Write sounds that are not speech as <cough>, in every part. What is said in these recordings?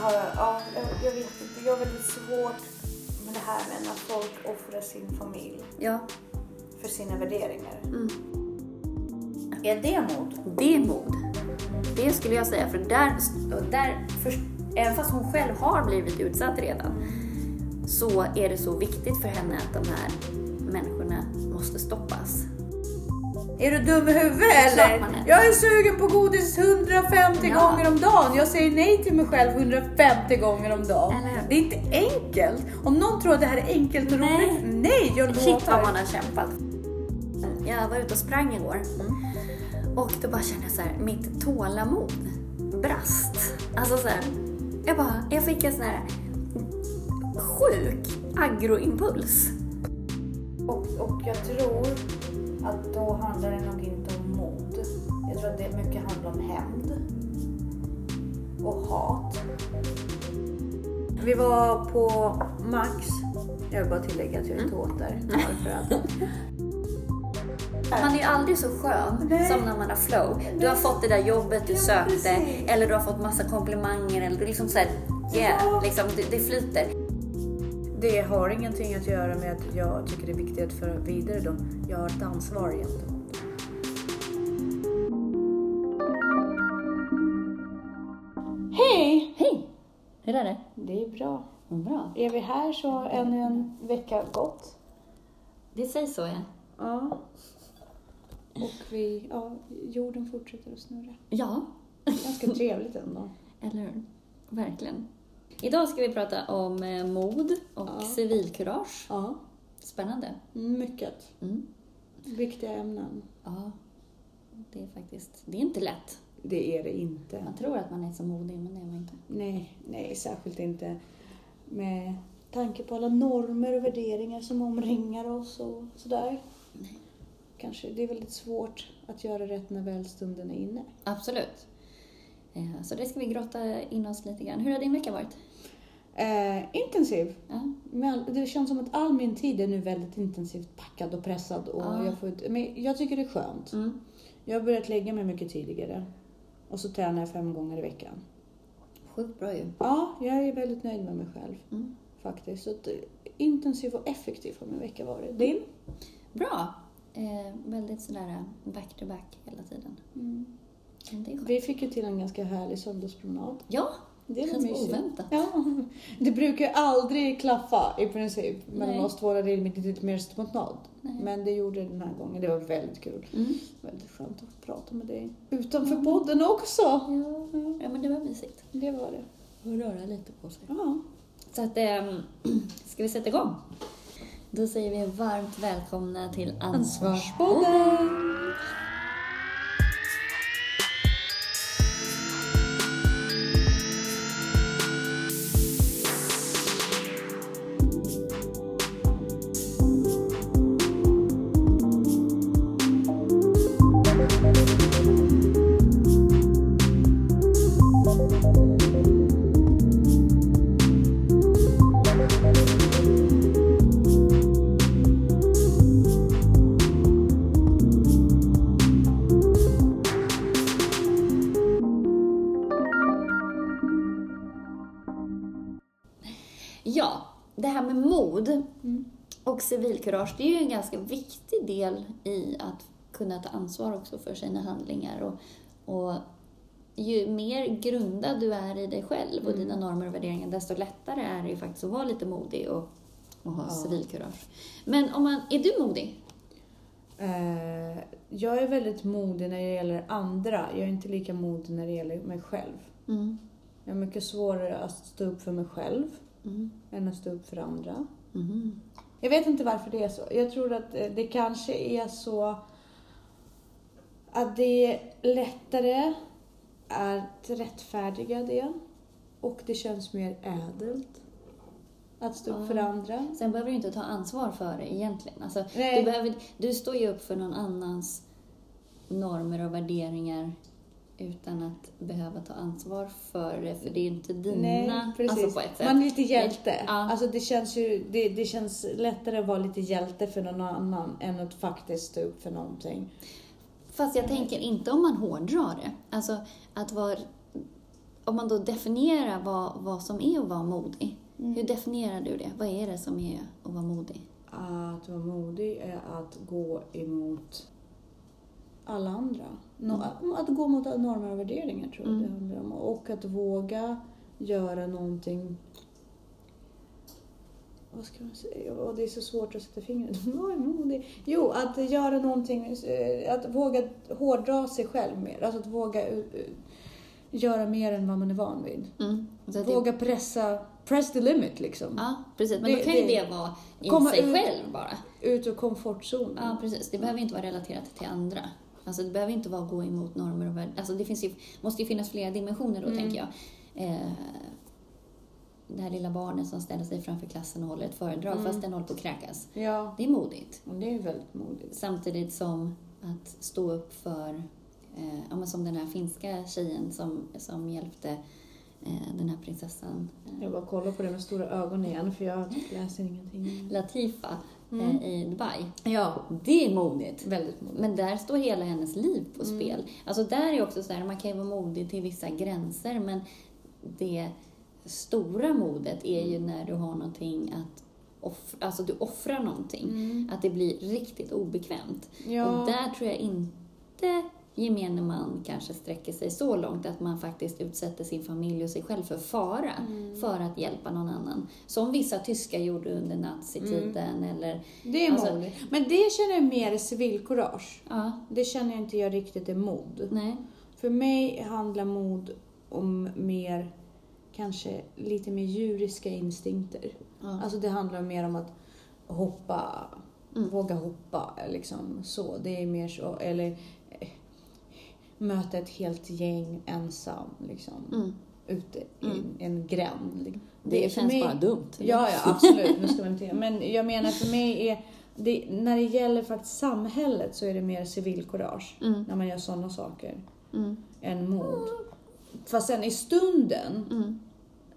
har, ja, jag, jag vet inte. Jag har väldigt svårt med det här med när folk offrar sin familj Ja. för sina värderingar. Mm. Är det mod? Det är mod. Det skulle jag säga. För där, där för, även fast hon själv har blivit utsatt redan, så är det så viktigt för henne att de här människorna måste stoppas. Är du dum i huvudet eller? är. Jag är sugen på godis 150 Ja. gånger om dagen. Jag säger nej till mig själv 150 gånger om dagen. Eller? Det är inte enkelt. Om någon tror att det här är enkelt och Nej. roligt. Nej, jag Shit vad lovar. man har kämpat. Jag var ute och sprang igår och då bara kände jag så här, mitt tålamod brast. Alltså så här, jag bara, jag fick en sån här sjuk agroimpuls. Och, och jag tror att då handlar det nog inte om mod. Jag tror att det mycket handlar om hämnd. Och hat. Vi var på Max. Jag vill bara tillägga att jag inte åt där. Man är ju aldrig så skön Nej. som när man har flow. Du har fått det där jobbet du Ja, sökte precis. eller du har fått massa komplimanger eller du liksom såhär, yeah, Ja. liksom, det, det flyter. Det har ingenting att göra med att jag tycker det är viktigt att föra vidare dem. Jag har ett ansvar gentemot dem. Hej! Hej! Hur är det? Det är bra. Bra. Är vi här så har ännu en vecka gått. Det sägs så ja. Ja. Och vi, ja, jorden fortsätter att snurra. Ja, Ganska trevligt ändå. <laughs> eller hur? Verkligen. Idag ska vi prata om eh, mod och Ja. civilkurage. Ja, Spännande. mycket. Mm. Viktiga ämnen. Ja, det är faktiskt, det är inte lätt. Det är det inte. Man tror att man är så modig, men det är man inte. Nej, nej, särskilt inte med tanke på alla normer och värderingar som omringar oss och sådär. Kanske det är väldigt svårt att göra rätt när väl stunden är inne. Absolut. Eh, Så det ska vi grotta in oss lite grann. Hur har din vecka varit? Eh, intensiv. Ja. Det känns som att all min tid är nu väldigt intensivt packad och pressad. Och Ja. jag, får men jag tycker det är skönt. Mm. Jag har börjat lägga mig mycket tidigare. Och så tränar jag fem gånger i veckan. Sjukt bra ju. Ja, jag är väldigt nöjd med mig själv Mm. faktiskt. Så eh, intensiv och effektiv har min vecka varit. Din? Bra. Eh, väldigt sådär back to back hela tiden. Mm. Vi fick ju till en ganska härlig söndagspromenad. Ja, Det var mysigt. oväntat. Ja, det brukar ju aldrig klaffa i princip mellan Nej. oss två när det är lite mer spontant. Men det gjorde det den här gången. Det var väldigt kul. Mm. Väldigt skönt att prata med dig. Utanför podden också. Ja. ja, men det var mysigt. Det var det. Och röra lite på sig. Ja. Så att, eh, <clears throat> ska vi sätta igång? Då säger vi varmt välkomna till Ansvarspodden. Civilkurage, det är ju en ganska viktig del i att kunna ta ansvar också för sina handlingar. Och, och ju mer grundad du är i dig själv och dina normer och värderingar, desto lättare är det ju faktiskt att vara lite modig och, och ha Ja. civilkurage. Men om man, är du modig? Eh, jag är väldigt modig när det gäller andra. Jag är inte lika modig när det gäller mig själv. Mm. Jag har mycket svårare att stå upp för mig själv Mm. än att stå upp för andra. Mm. Jag vet inte varför det är så. Jag tror att eh, det kanske är så att det är lättare att rättfärdiga det och det känns mer ädelt att stå upp för Ja. andra. Sen behöver du inte ta ansvar för det egentligen. Alltså, du, behöver, du står ju upp för någon annans normer och värderingar utan att behöva ta ansvar för det, för det är ju inte dina. Nej, precis. Alltså på ett sätt. Man är lite hjälte. Ja. Alltså det känns ju det, det känns lättare att vara lite hjälte för någon annan än att faktiskt stå upp för någonting. Fast jag tänker inte om man hårdrar det. Alltså att vara om man då definierar vad, vad som är att vara modig. Mm. Hur definierar du det? Vad är det som är att vara modig? Att vara modig är att gå emot alla andra. No, Att gå mot normer och värderingar tror jag Mm. det handlar om. Och att våga göra någonting vad ska man säga? Åh, det är så svårt att sätta fingret? <laughs> Jo, att göra någonting, eh, att våga hårdra sig själv mer. Alltså att våga eh, eh, göra mer än vad man är van vid. Mm. Att det, Våga pressa, press the limit liksom. ja, precis. Men Det- då kan ju det- det vara i sig ut- själv bara. Ut ur komfortzonen. Ja, precis. Det behöver inte vara relaterat till andra. Alltså det behöver inte vara att gå emot normer och värden. Alltså det finns ju, måste ju finnas flera dimensioner då, Mm. tänker jag. Eh, det här lilla barnet som ställer sig framför klassen och håller ett föredrag Mm. fast den håller på att kräkas. Ja, Det är modigt. det är väldigt modigt. Samtidigt som att stå upp för, eh, ja, men som den här finska tjejen som, som hjälpte eh, den här prinsessan Jag bara kollar på det med stora ögon igen för jag läser ingenting. Latifa Mm. eh, i Dubai. Ja, Det är modigt. väldigt modigt. Men där står hela hennes liv på Mm. spel. Alltså där är också så här, man kan ju vara modig till vissa gränser men det stora modet är ju när du har någonting att offra, alltså du offrar någonting. Mm. Att det blir riktigt obekvämt. Ja. Och där tror jag inte gemene man kanske sträcker sig så långt att man faktiskt utsätter sin familj och sig själv för fara Mm. för att hjälpa någon annan. Som vissa tyskar gjorde under nazitiden eller Det är Alltså- modigt. Men det känner jag mer civilkurage. ja, Det känner jag inte jag riktigt är mod. nej. För mig handlar mod om mer, kanske lite mer djuriska instinkter. Ja. Alltså det handlar mer om att hoppa, Mm. våga hoppa liksom så. Det är mer så, eller möta ett helt gäng ensam liksom. Mm. Ute i Mm. en gränd. Det, är för känns mig- bara dumt. eller? Ja, ja absolut. Nu ska man inte, men jag menar för mig är det, när det gäller faktiskt samhället så är det mer civilkurage Mm. när man gör sådana saker Mm. än mod. Fast sen i stunden, Mm.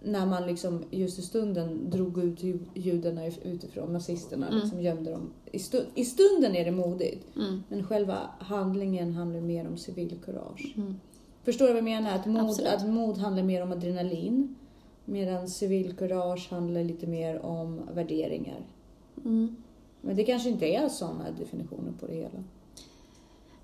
När man liksom just i stunden drog ut ju- judarna utifrån, nazisterna, Mm. liksom gömde dem. I, stu, I stunden är det modigt, Mm. men själva handlingen handlar mer om civilkurage. Mm. Förstår du vad jag menar? Att mod, Absolut. att mod handlar mer om adrenalin, medan civilkurage handlar lite mer om värderingar. Mm. Men det kanske inte är sådana definitioner på det hela.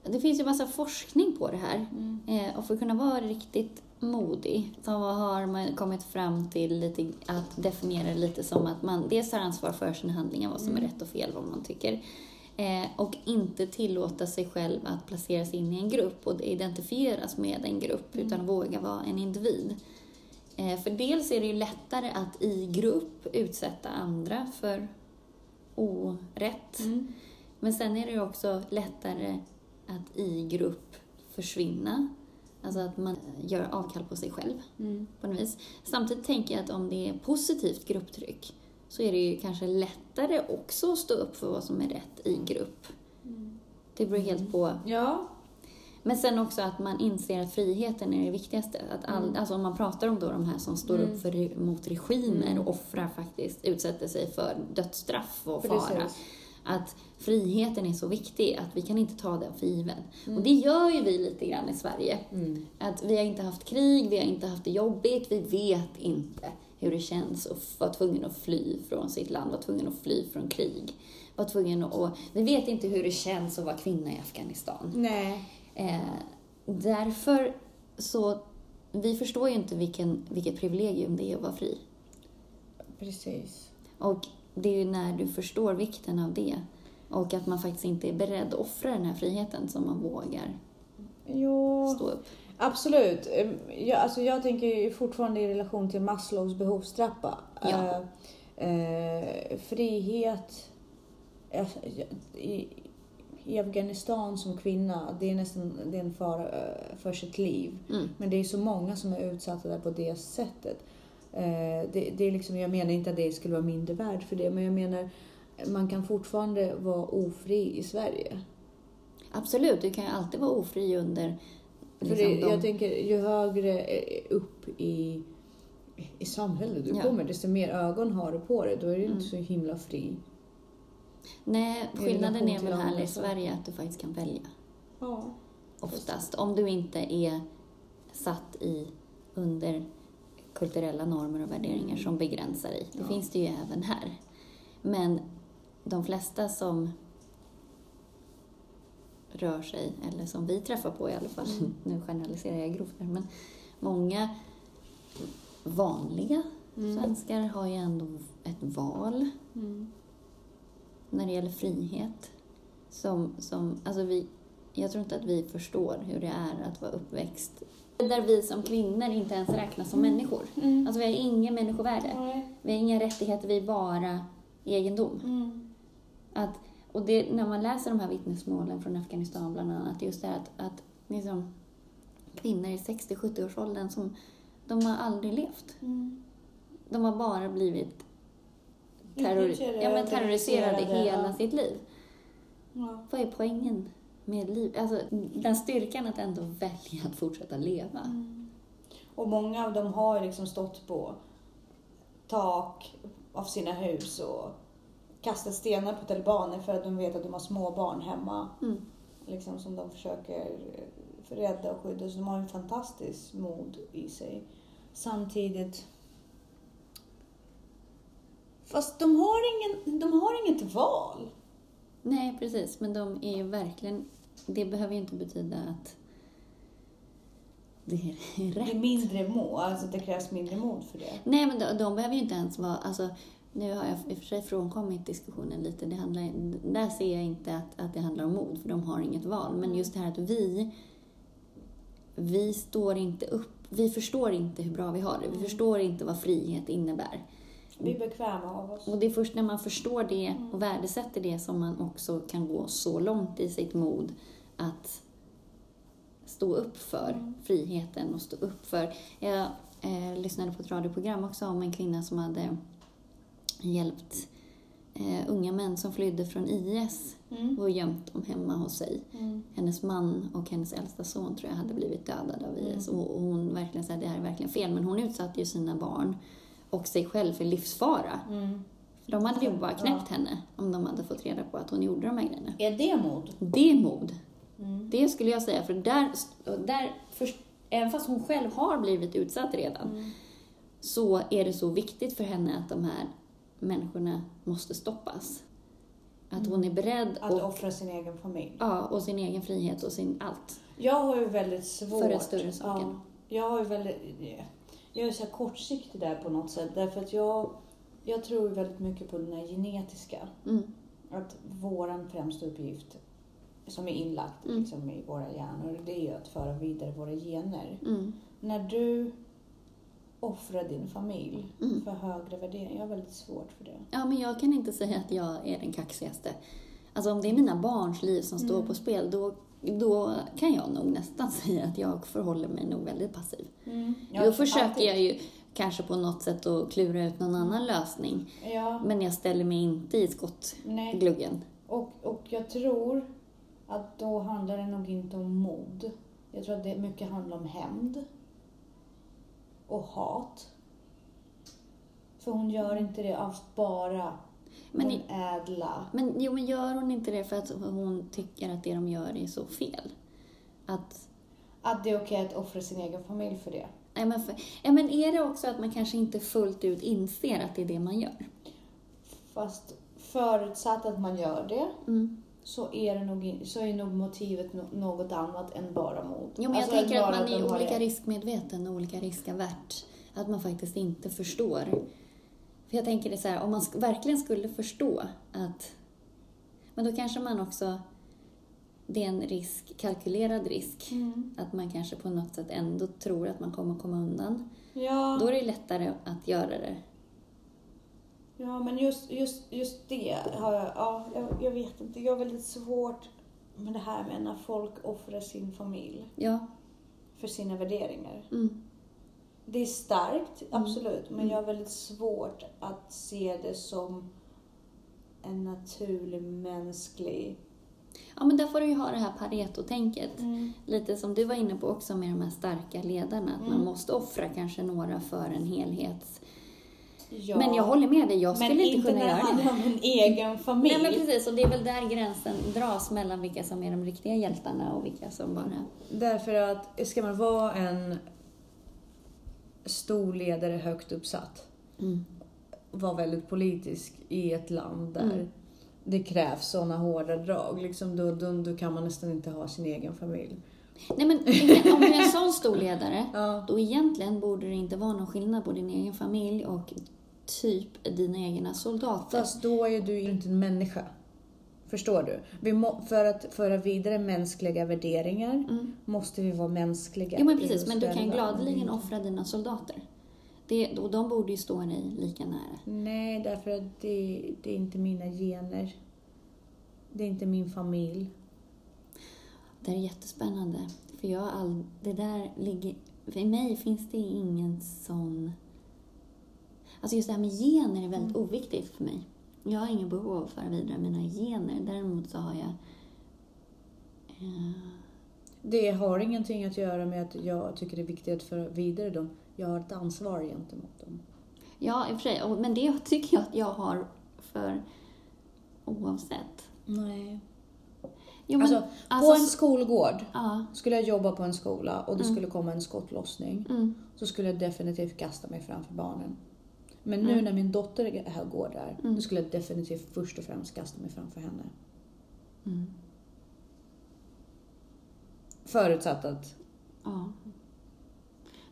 Det finns ju massa forskning på det här. Eh, och för att kunna vara riktigt modig så har man kommit fram till lite, att definiera lite som att man dels har ansvar för sina handlingar, vad som är rätt och fel, vad man tycker. Eh, och inte tillåta sig själv att placera sig in i en grupp och identifieras med en grupp, utan våga vara en individ. Eh, för dels är det ju lättare att i grupp utsätta andra för orätt. Men sen är det ju också lättare att i grupp försvinna. Alltså att man gör avkall på sig själv Mm. på något vis. Samtidigt tänker jag att om det är positivt grupptryck så är det ju kanske lättare också att stå upp för vad som är rätt i grupp. Det beror helt på. Ja. Men sen också att man inser att friheten är det viktigaste. Att all, Mm. Alltså om man pratar om då de här som står Mm. upp för, mot regimer Mm. och offrar faktiskt, utsätter sig för dödsstraff och fara. Att friheten är så viktig att vi kan inte ta den för given. Mm. Och det gör ju vi lite grann i Sverige. Mm. Att vi har inte haft krig, vi har inte haft det jobbigt, vi vet inte hur det känns att vara tvungen att fly från sitt land, vara tvungen att fly från krig. Vara tvungen att, och vi vet inte hur det känns att vara kvinna i Afghanistan. Nej. Eh, därför så, vi förstår ju inte vilken, vilket privilegium det är att vara fri. Precis. Och det är ju när du förstår vikten av det och att man faktiskt inte är beredd att offra den här friheten som man vågar Jo, stå upp. absolut. Ehm, Jag, alltså jag tänker fortfarande i relation till Maslows behovstrappa. Ja. Eh, eh, frihet eh, i, i Afghanistan som kvinna, det är nästan det är en fara eh, för sitt liv. Mm. Men det är så många som är utsatta där på det sättet. Eh, det, det är liksom, jag menar inte att det skulle vara mindre värd för det, men jag menar man kan fortfarande vara ofri i Sverige. Absolut, du kan ju alltid vara ofri under För liksom, det, de... jag tänker, ju högre eh, upp i, i samhället du Ja. kommer, desto mer ögon har du på dig. Då är du Mm. inte så himla fri. Nej, skillnaden är väl här i. Sverige att du faktiskt kan välja. Ja. Oftast. Om du inte är satt i under kulturella normer och värderingar som begränsar dig. Det Ja. finns det ju även här. Men de flesta som rör sig, eller som vi träffar på i alla fall, Mm. nu generaliserar jag grovt men många vanliga svenskar har ju ändå ett val Mm. när det gäller frihet. Som, som, alltså vi, jag tror inte att vi förstår hur det är att vara uppväxt där vi som kvinnor inte ens räknas som människor. Mm. Alltså vi har ingen människovärde. Nej. Vi har inga rättigheter, vi är bara egendom. Mm. Att, och det, när man läser de här vittnesmålen från Afghanistan bland annat, just det här att, att liksom, kvinnor i 60-70-årsåldern som de har aldrig levt. Mm. De har bara blivit terror, ja, men terroriserade hela sitt liv. Ja. Vad är poängen med liv? Alltså, den styrkan att ändå välja att fortsätta leva. Mm. Och många av dem har liksom stått på tak av sina hus och kastat stenar på talibaner för att de vet att de har små barn hemma. Mm. Liksom som de försöker rädda och skydda. Så de har en fantastisk mod i sig. Samtidigt... Fast de har, ingen, de har inget val. Nej, precis. Men de är ju verkligen... Det behöver ju inte betyda att det är <laughs> Det är rätt. mindre mod, alltså det krävs mindre mod för det. Nej, men de, de behöver ju inte ens vara... Alltså, nu har jag i och för sig frånkommit diskussionen lite. Det handlar, där ser jag inte att, att det handlar om mod, för de har inget val. Men just det här att vi... Vi står inte upp... Vi förstår inte hur bra vi har det. Vi förstår inte vad frihet innebär. Vi är bekväma av oss. Och det är först när man förstår det och värdesätter det som man också kan gå så långt i sitt mod att stå upp för Mm. friheten och stå upp för... Jag eh, lyssnade på ett radioprogram också om en kvinna som hade hjälpt eh, unga män som flydde från IS Mm. och gömt dem hemma hos sig. Mm. Hennes man och hennes äldsta son tror jag hade blivit dödade av IS och och hon verkligen sa att det här är verkligen fel. Men hon utsatte ju sina barn och sig själv för livsfara. Mm. För de hade ju bara knäppt henne om de hade fått reda på att hon gjorde de här grejerna. Är det mod? Det är mod. Mm. Det skulle jag säga, för där, där för, även fast hon själv har blivit utsatt redan, Mm. så är det så viktigt för henne att de här människorna måste stoppas. Att hon är beredd Att och, offra sin egen familj. ja, och sin egen frihet och sin allt. Jag har ju väldigt svårt... För den större saken. Ja, jag har ju väldigt... Jag är så kortsiktig där på något sätt. Därför att jag, jag tror väldigt mycket på den här genetiska. Mm. Att våran främsta uppgift, som är inlagt Mm. liksom, i våra hjärnor, det är ju att föra vidare våra gener. Mm. När du offrar din familj Mm. för högre värderingar, jag har väldigt svårt för det. Ja, men jag kan inte säga att jag är den kaxigaste. Alltså om det är mina barns liv som står Mm. på spel, då, då kan jag nog nästan <laughs> säga att jag förhåller mig nog väldigt passiv. då försöker alltid. jag ju kanske på något sätt att klura ut någon annan lösning. Ja, Men jag ställer mig inte i skottgluggen. Och, och jag tror att då handlar det nog inte om mod. Jag tror att det mycket handlar om hämnd. Och hat. För hon gör inte det av bara Men, den ädla. men, jo, men gör hon inte det för att hon tycker att det de gör är så fel? Att Att det är okej att offra sin egen familj för det. Nej, men, för, ja, men är det också att man kanske inte fullt ut inser att det är det man gör? Fast förutsatt att man gör det Mm. så är, det nog, så är nog motivet något annat än bara mod. Jo, men Alltså, jag tänker att man är olika riskmedveten och olika riskavärt. Att man faktiskt inte förstår. För jag tänker det så här, om man verkligen skulle förstå att... Men då kanske man också... Det är en risk, kalkylerad risk. Mm. Att man kanske på något sätt ändå tror att man kommer komma undan. Ja. Då är det lättare att göra det. Ja, men just, just, just det har jag, ja, jag, jag vet inte. Jag har väldigt svårt med det här med när folk offrar sin familj Ja. för sina värderingar. Mm. Det är starkt, Mm. absolut, men jag har väldigt svårt att se det som en naturlig mänsklig... Ja, men där får du ju ha det här Pareto-tänket. Mm. Lite som du var inne på också med de här starka ledarna. Att man Mm. måste offra kanske några för en helhet. Ja. Men jag håller med dig, jag skulle men inte kunna när det göra det. handlar om en egen familj. Nej men precis, och det är väl där gränsen dras mellan vilka som är de riktiga hjältarna och vilka som bara... Därför att ska man vara en stor ledare högt uppsatt Mm. var väldigt politisk i ett land där Mm. det krävs såna hårda drag. Liksom då, då, då kan man nästan inte ha sin egen familj. Nej men om du är en sån stor ledare, <laughs> Ja. då egentligen borde det inte vara någon skillnad på din egen familj och typ dina egna soldater. Fast då är du inte en människa. Förstår du? Vi må, för att föra vidare mänskliga värderingar Mm. måste vi vara mänskliga. Jo men precis, men du kan gladeligen offra dina soldater. Det, och de borde ju stå dig lika nära. Nej, därför att det, det är inte mina gener. Det är inte min familj. Det är jättespännande. För jag all, det där ligger... För mig finns det ingen sån... Alltså just det här med gener är väldigt oviktigt för mig. Jag har ingen behov av att föra vidare mina gener. Däremot så har jag... Eh, Det har ingenting att göra med att jag tycker det är viktigt att föra vidare dem. Jag har ett ansvar gentemot dem. ja, i och för sig. Men det <laughs> tycker jag att jag har för oavsett. Nej. Jo, men, Alltså, alltså, på en skolgård Ja. skulle jag jobba på en skola och det Mm. skulle komma en skottlossning. Mm, Så skulle jag definitivt kasta mig framför barnen. Men nu Mm. när min dotter går där, Mm. då skulle jag definitivt först och främst kasta mig framför henne. mm, Förutsatt att ja.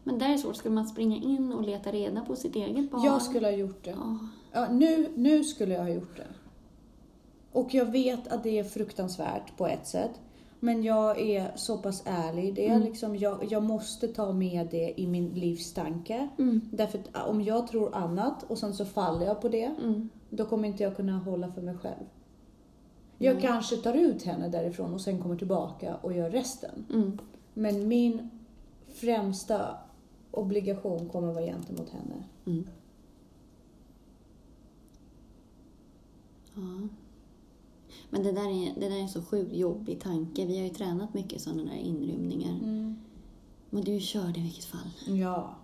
Men där är svårt. Ska man springa in och leta reda på sitt eget barn? jag skulle ha gjort det. Ja. Ja, nu, nu skulle jag ha gjort det. Och jag vet att det är fruktansvärt på ett sätt. Men jag är så pass ärlig. Det är Mm. liksom, jag, jag måste ta med det i min livstanke. Mm, Därför att om jag tror annat och sen så faller jag på det, mm, då kommer inte jag kunna hålla för mig själv. Jag kanske tar ut henne därifrån och sen kommer tillbaka och gör resten. mm. Men min främsta obligation kommer vara gentemot henne. Mm. Ja. Men det där, är, det där är en så sjukt jobbig tanke. Vi har ju tränat mycket sådana där inrymningar. Men du körde i vilket fall. Ja.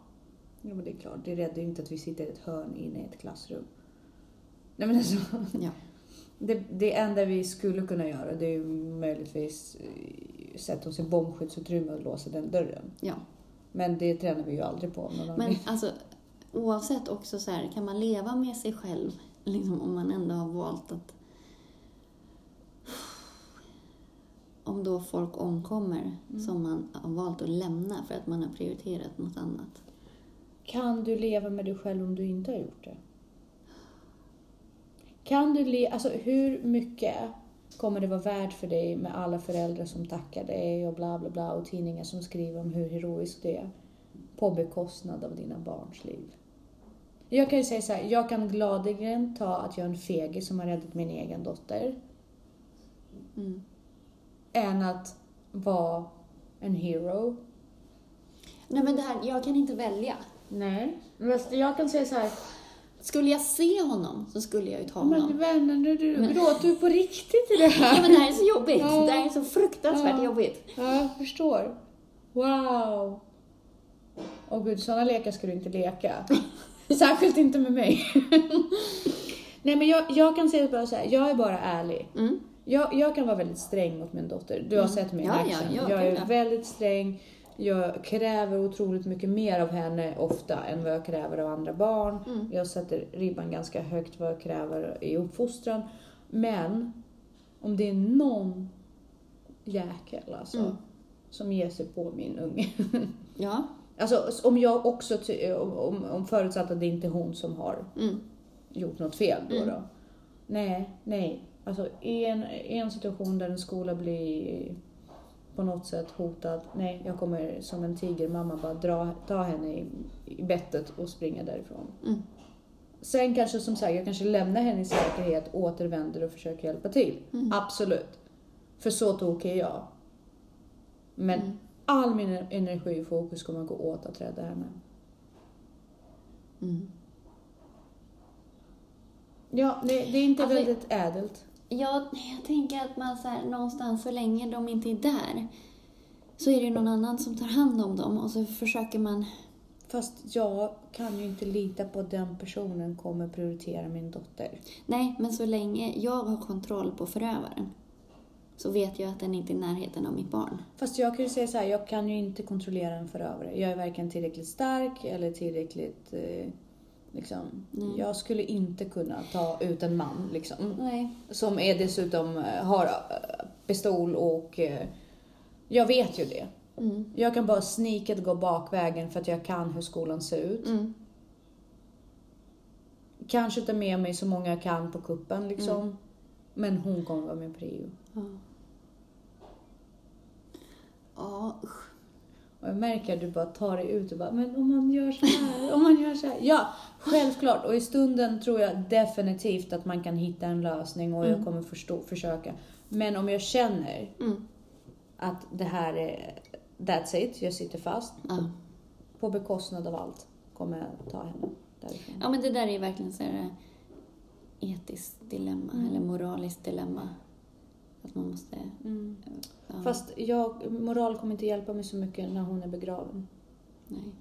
ja, men det är klart. Det räddar ju inte att vi sitter i ett hörn inne i ett klassrum. Nej men alltså, Ja. <laughs> det, det enda vi skulle kunna göra det är ju möjligtvis eh, sätta oss i bombskyddsutrymme och låsa den dörren. ja. Men det tränar vi ju aldrig på. Men annan. alltså, oavsett också så här, kan man leva med sig själv liksom, om man ändå har valt att... Om då folk omkommer som man har valt att lämna för att man har prioriterat något annat. Kan du leva med dig själv om du inte har gjort det? Kan du le- alltså hur mycket kommer det vara värt för dig med alla föräldrar som tackar dig och bla bla bla och tidningar som skriver om hur heroiskt det är på bekostnad av dina barns liv? Jag kan ju säga så här, jag kan gladeligen ta att jag är en fegis som har räddat min egen dotter Mm. Än att vara en hero. Nej men det här, jag kan inte välja. Nej, men jag kan säga så här, Skulle jag se honom så skulle jag ju ta men honom. vänner, nu du, gråter du på riktigt i det här? Ja men det här är så jobbigt. Ja. Det här är så fruktansvärt Ja. jobbigt. Ja, jag förstår. Wow! Åh gud, sådana lekar ska du inte leka. <laughs> Särskilt inte med mig. <laughs> Nej men jag, jag kan säga bara så här, jag är bara ärlig. Mm. Jag, jag kan vara väldigt sträng mot min dotter. Du har Mm. sett mig i Ja, action. ja, jag gud, är väldigt sträng. Jag kräver otroligt mycket mer av henne ofta än vad jag kräver av andra barn. Mm. Jag sätter ribban ganska högt vad jag kräver i uppfostran. Men om det är någon jäkel alltså, Mm. som ger sig på min unge. <laughs> Ja. alltså om jag också, om, om förutsatt att det inte är hon som har Mm. gjort något fel då. Mm. då. Nej, nej. Alltså en, en situation där en skola blir på något sätt hotad. Nej, jag kommer som en tigermamma bara dra, ta henne i, i bettet och springa därifrån. Mm. Sen kanske som sagt, jag kanske lämnar henne i säkerhet, återvänder och försöker hjälpa till. Mm. Absolut. För så tokig är jag. Men Mm. all min energi och fokus kommer gå åt att rädda henne. Mm. Ja, det, det är inte Alltså- väldigt ädelt. Jag, jag tänker att man så här, någonstans så länge de inte är där så är det någon annan som tar hand om dem och så försöker man... Fast jag kan ju inte lita på att den personen kommer prioritera min dotter. Nej, men så länge jag har kontroll på förövaren så vet jag att den inte är i närheten av mitt barn. Fast jag kan ju säga så här, jag kan ju inte kontrollera en förövare. Jag är varken tillräckligt stark eller tillräckligt... Eh, liksom. Jag skulle inte kunna ta ut en man liksom. Nej. Som är dessutom eh, har eh, pistol och... Eh, jag vet ju det. Mm. Jag kan bara sneakat gå bakvägen för att jag kan hur skolan ser ut. Mm. Kanske ta med mig så många jag kan på kuppen liksom. Mm. Men hon kommer vara min prio. Ja, usch. Och jag märker att du bara tar dig ut och bara, men om man gör så här, om man gör så här. Ja, självklart. Och i stunden tror jag definitivt att man kan hitta en lösning och jag Mm. kommer förstå, försöka. Men om jag känner Mm. att det här är, that's it, jag sitter fast. Ja. På bekostnad av allt kommer jag ta henne därifrån. ja, men det där är ju verkligen så här eh, etiskt dilemma, Mm. eller moraliskt dilemma. Att man måste... Mm. Ja, Fast jag, moral kommer inte hjälpa mig så mycket när hon är begraven. nej.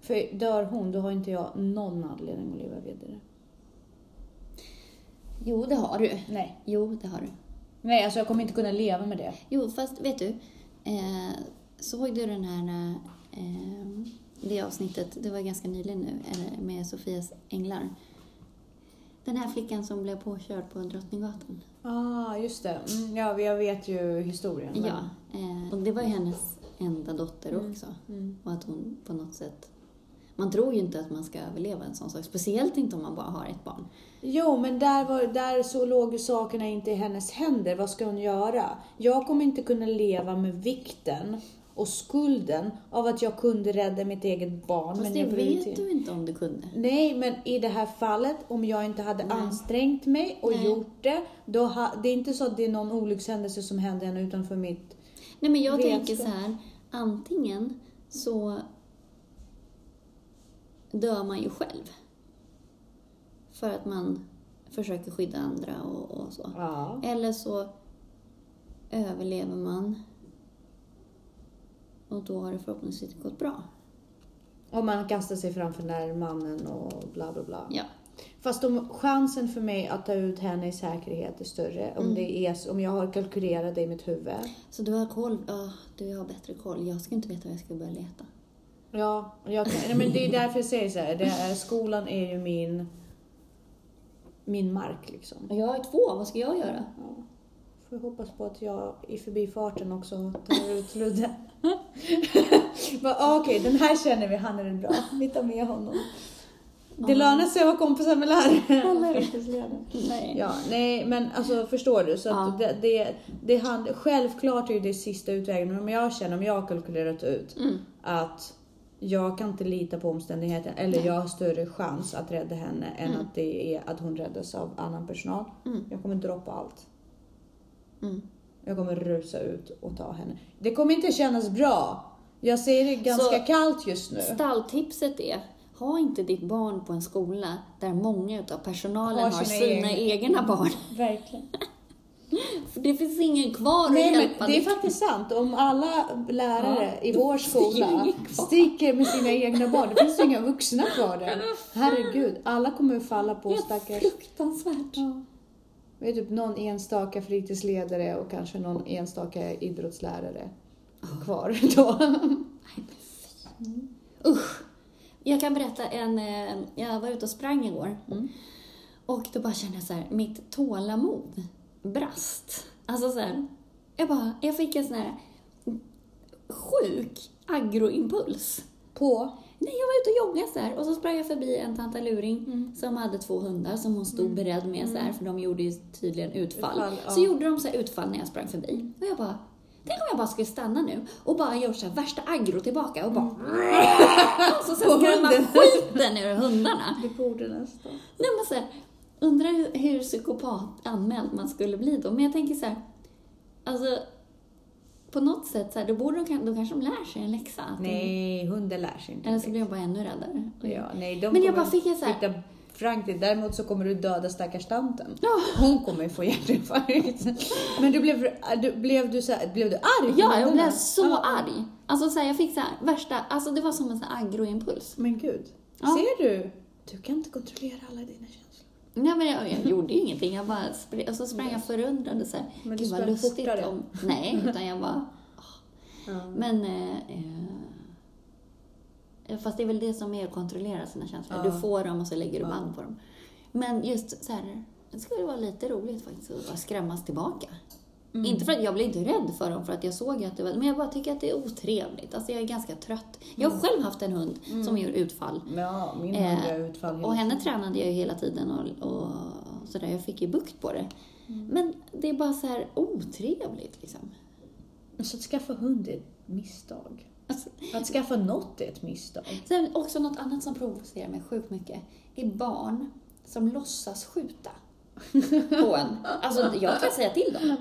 För dör hon, då har inte jag någon anledning att leva vidare. Jo, det har du. Nej. Jo, det har du. Nej, alltså jag kommer inte kunna leva med det. Jo, fast vet du? Eh, såg du den här... Eh, det avsnittet, det var ganska nyligen nu, eller med Sofias änglar. Den här flickan som blev påkörd på Drottninggatan. Ah, just det. Mm, ja, jag vet ju historien. men- Ja, eh, och det var ju hennes enda dotter Mm. också. Mm. Och att hon på något sätt... Man tror ju inte att man ska överleva en sån sak, speciellt inte om man bara har ett barn. Jo, men där, var, där så låg ju sakerna inte i hennes händer. Vad ska hon göra? Jag kommer inte kunna leva med vikten och skulden av att jag kunde rädda mitt eget barn. Fast men det jag vet du inte om du kunde. Nej, men i det här fallet, om jag inte hade Nej. ansträngt mig och Nej. gjort det, då ha, det är inte så att det är någon olyckshändelse som hände henne utanför mitt... Nej, men jag Vetskap. tänker så här. Antingen så dör man ju själv. För att man försöker skydda andra och, och så. Ja. Eller så överlever man. Och då har det förhoppningsvis gått bra. Om man kastar sig framför när mannen och bla bla bla. Ja. Fast om chansen för mig att ta ut henne i säkerhet är större, om, Mm. det är, om jag har kalkylerat det i mitt huvud. Så du har koll? Ja, du har bättre koll. Jag ska inte veta var jag ska börja leta. Ja, jag nej, men det är därför jag säger så här, det är, skolan är ju min, min mark liksom. Jag har två, vad ska jag göra? Ja. Får hoppas på att jag i förbifarten också tar ut Ludde. <laughs> Ah, Okej, den här känner vi, han är bra. Vi tar med honom. Det lönar sig att vara kompisar med. Fritidsledaren. Nej. Ja, nej men alltså förstår du? Så Ja. det, det, det hand, självklart är det sista utvägen, men om jag känner, om jag har kalkylerat ut Mm. att jag kan inte lita på omständigheten eller Nej. jag har större chans att rädda henne än Mm. att det är att hon räddas av annan personal. Mm. Jag kommer droppa allt. Mm. Jag kommer rusa ut och ta henne. Det kommer inte kännas bra. Jag säger det ganska Så- kallt just nu. Stalltipset är, ha inte ditt barn på en skola där många utav personalen Har har sina sina, egna- egna barn. Verkligen. <laughs> För det finns ingen kvar att Nej, hjälpa men det är faktiskt sant. Om alla lärare i vår det skola sticker med sina egna barn, det finns inga vuxna kvar där. <laughs> Herregud, alla kommer att falla på Helt stackars... fruktansvärt. Ja. Det är typ någon enstaka fritidsledare och kanske någon enstaka idrottslärare kvar då. Usch. Jag kan berätta en, eh, jag var ute och sprang igår. Mm. Och då bara kände jag så här, mitt tålamod brast. Alltså så här, jag bara, jag fick en sån här sjuk agroimpuls. På? Nej, jag var ute och joggade så här och så sprang jag förbi en tantaluring Mm. som hade två hundar som hon stod beredd med så här, för de gjorde ju tydligen utfall. Utfall, ja. Så gjorde de så här utfall när jag sprang förbi. Och jag bara, tänk om jag bara skulle stanna nu och bara göra så värsta agro tillbaka och bara... <laughs> och så, På skrämma skiten ur hundarna. Det borde nästan. Nej, men så här, undrar hur, hur psykopat anmäld man skulle bli då. Men jag tänker så här, alltså på något sätt så här, då, borde de, då kanske de lär sig en läxa. att de- Nej, hunden lär sig inte. Eller så blir de bara ännu räddare. Ja, nej, de Men jag bara fick en så här- flytta Frank till. Däremot så kommer du döda stackars tanten. Hon kommer få hjärtinfarkt. Men du blev, du, blev, du så här, blev du arg? Ja, jag blev så Ja. arg. Alltså så här, jag fick så här, värsta, alltså det var som en sån här agroimpuls. Men gud, Ja. ser du? Du kan inte kontrollera alla dina känslor. Nej, men jag, jag gjorde ju ingenting. Jag bara spr- och så sprang jag förundrad och så här, Men du gud vad sprang lustigt fortare. om... Nej, utan jag bara... Ja. Men... Eh, eh, fast det är väl det som är att kontrollera sina känslor. Ja. Du får dem och så lägger du Ja. band på dem. Men just så här, det skulle vara lite roligt faktiskt att skrämmas tillbaka. Mm. Inte för att jag blev inte rädd för dem för att jag såg att det var, men jag bara tycker att det är otrevligt. Alltså jag är ganska trött. Jag Mm. har själv haft en hund som gör utfall. Ja, min Eh, hund gör utfall hela Och henne tränade jag ju hela tiden och, och sådär. Jag fick ju bukt på det. Mm. Men det är bara så här otrevligt liksom. Så att skaffa hund är ett misstag. Alltså, Att skaffa något är ett misstag. sen också något annat som provocerar mig sjukt mycket är barn som låtsas skjuta på en. Alltså jag kan säga till dem.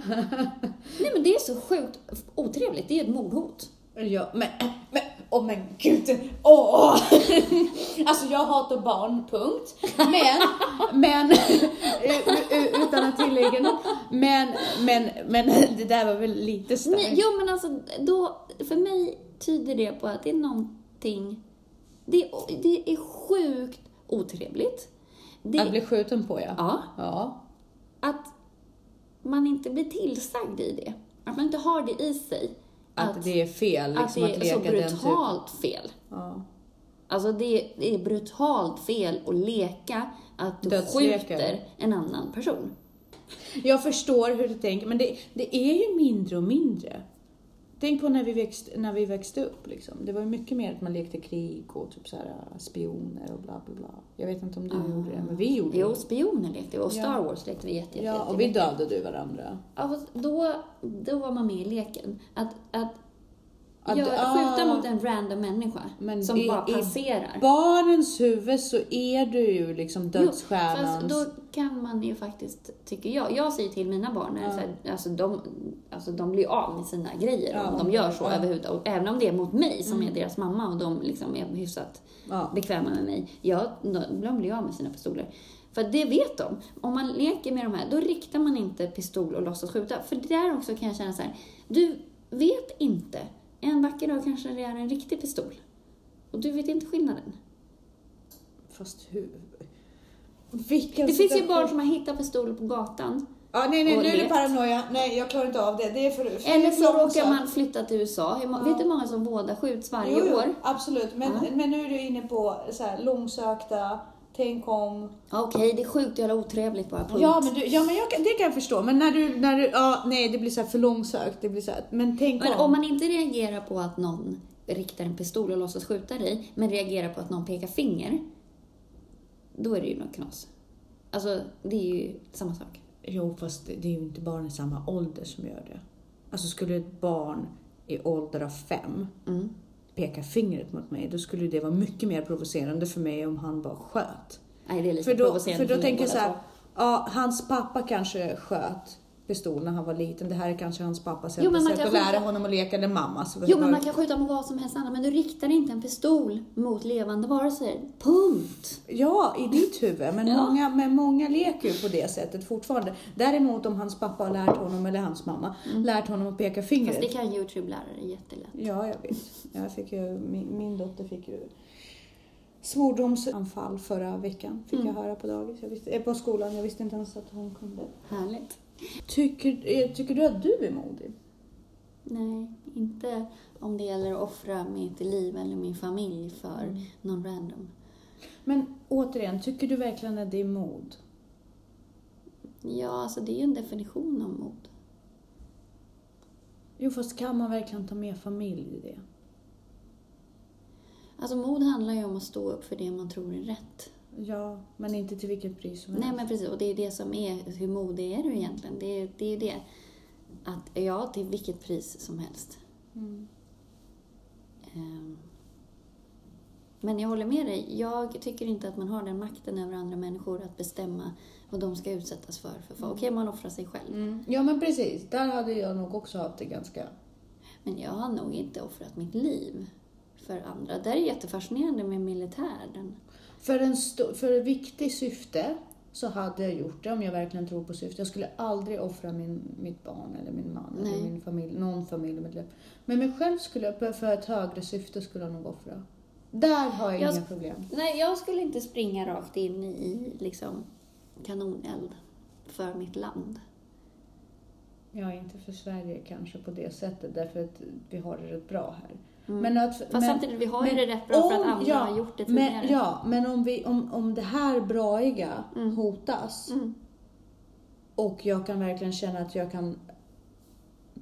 Nej men det är så sjukt otrevligt. Det är ett mordhot. Ja, men, men, åh men gud, åh! Alltså jag hatar barn, punkt. Men, men, utan att tillägga något. Men, men, men det där var väl lite starkt. jo men alltså då, för mig tyder det på att det är någonting, det, det är sjukt otrevligt. Det, Att bli skjuten på ja. Ja, Ja. att man inte blir tillsagd i det. Att man inte har det i sig. Att, det är fel att liksom, det att, är så leka den typen. brutalt fel. Ja. Alltså det, det är brutalt fel att leka att du Dödslekar. skjuter en annan person. Jag förstår hur du tänker, men det, det är ju mindre och mindre. Tänk på när vi växte, när vi växte upp. Liksom. Det var mycket mer att man lekte krig och typ så här, äh, spioner och bla bla bla. Jag vet inte om du gjorde det, men vi gjorde Jo, det. spioner lekte vi och Ja. Star Wars lekte vi jätte, jätte, Ja, och vi dödade ju varandra. Ja, då, då var man med i leken. Att, att Att- gör, skjuta ah. mot en random människa som i- bara i passerar. barnens huvud så är du ju liksom Jo, dödsstjärnans... fast då kan man ju faktiskt, tycker jag, jag säger till mina barn, Ja. så här, alltså, de, alltså de blir av med sina grejer Ja, om de gör så ja. Mm. överhuvudtaget. Och även om det är mot mig som är deras mamma och de liksom är hyfsat ja. bekväma med mig. Ja, de blir av med sina pistoler. För det vet de. Om man leker med de här, då riktar man inte pistol och låtsas skjuta. För där också kan jag känna så här, du vet inte. En vacker dag kanske det är en riktig pistol. Och du vet inte skillnaden. Fast hur... Vilken Det finns ju barn som har hittat pistoler på gatan. Ja, nej, nej, nu är det paranoia. Nej, jag klarar inte av det. Det är för, för Eller så råkar man flytta till USA. Ja. Vet du hur många som båda skjuts varje jo, år? Absolut, men, Ja. men nu är du inne på så här, långsökta, tänk om. Okej, det är sjukt jävla otrevligt bara. Punkt. Ja, men, du, ja, men jag, det kan jag förstå. Men när du, när du, ja, nej, det blir så här för långsökt. Det blir så här, men tänk Men om. om man inte reagerar på att någon riktar en pistol och låtsas skjuta dig, men reagerar på att någon pekar finger, då är det ju något knas. Alltså, det är ju samma sak. Jo, fast det det är ju inte barn i samma ålder som gör det. Alltså skulle ett barn i ålder av fem Mm. Peka fingret mot mig, då skulle det vara mycket mer provocerande för mig om han bara sköt. Nej, det är lite För då, provocerande för då tänker jag så här, ja, hans pappa kanske sköt pistol när han var liten. Det här är kanske hans pappas sätt att lära skjuta- honom att leka, eller mammas. Jo, men man kan skjuta mot vad som helst annat, men du riktar inte en pistol mot levande varelser. Punkt. Ja, i ditt huvud. Men, Ja. många, men många leker ju på det sättet fortfarande. Däremot om hans pappa har lärt honom, eller hans mamma, lärt honom att peka fingret. Mm. Fast det kan Youtube-lärare jättelätt. Ja, jag vet. Jag fick ju, min, min dotter fick ju svordomsanfall förra veckan. Fick Mm. jag höra på dagis. Jag visste, eh, på skolan. Jag visste inte ens att hon kunde. Härligt. Tycker, eh, tycker du att du är modig? Nej, inte om det gäller att offra mitt liv eller min familj för Mm. någon random. Men återigen, tycker du verkligen att det är mod? Ja, alltså det är ju en definition av mod. Jo, fast kan man verkligen ta med familj i det? Alltså mod handlar ju om att stå upp för det man tror är rätt. Ja, men inte till vilket pris som helst. Nej men precis, och det är det som är, hur modig är du egentligen? Det är det. Är det. Att, ja, till vilket pris som helst. Mm. Ehm. Men jag håller med dig. Jag tycker inte att man har den makten över andra människor att bestämma vad de ska utsättas för. för Okej, man offrar sig själv. Mm. Ja, men precis. Där hade jag nog också haft det ganska... Men jag har nog inte offrat mitt liv för andra. Det är jättefascinerande med militären. För en för ett viktigt syfte så hade jag gjort det om jag verkligen tror på syftet. Jag skulle aldrig offra min, mitt barn eller min man Nej. eller min familj, någon familjemedlem. Men mig själv skulle jag, för ett högre syfte skulle jag nog offra. Där har jag, Jag inga problem. Nej, jag skulle inte springa rakt in i liksom kanoneld för mitt land. Ja, inte för Sverige kanske på det sättet, därför att vi har det rätt bra här. Mm. Men att, Fast men, samtidigt, vi har ju det rätt bra för att om- andra ja, har gjort det tidigare. Men, ja, men om, vi, om, om det här braiga Mm. hotas Mm. och jag kan verkligen känna att jag kan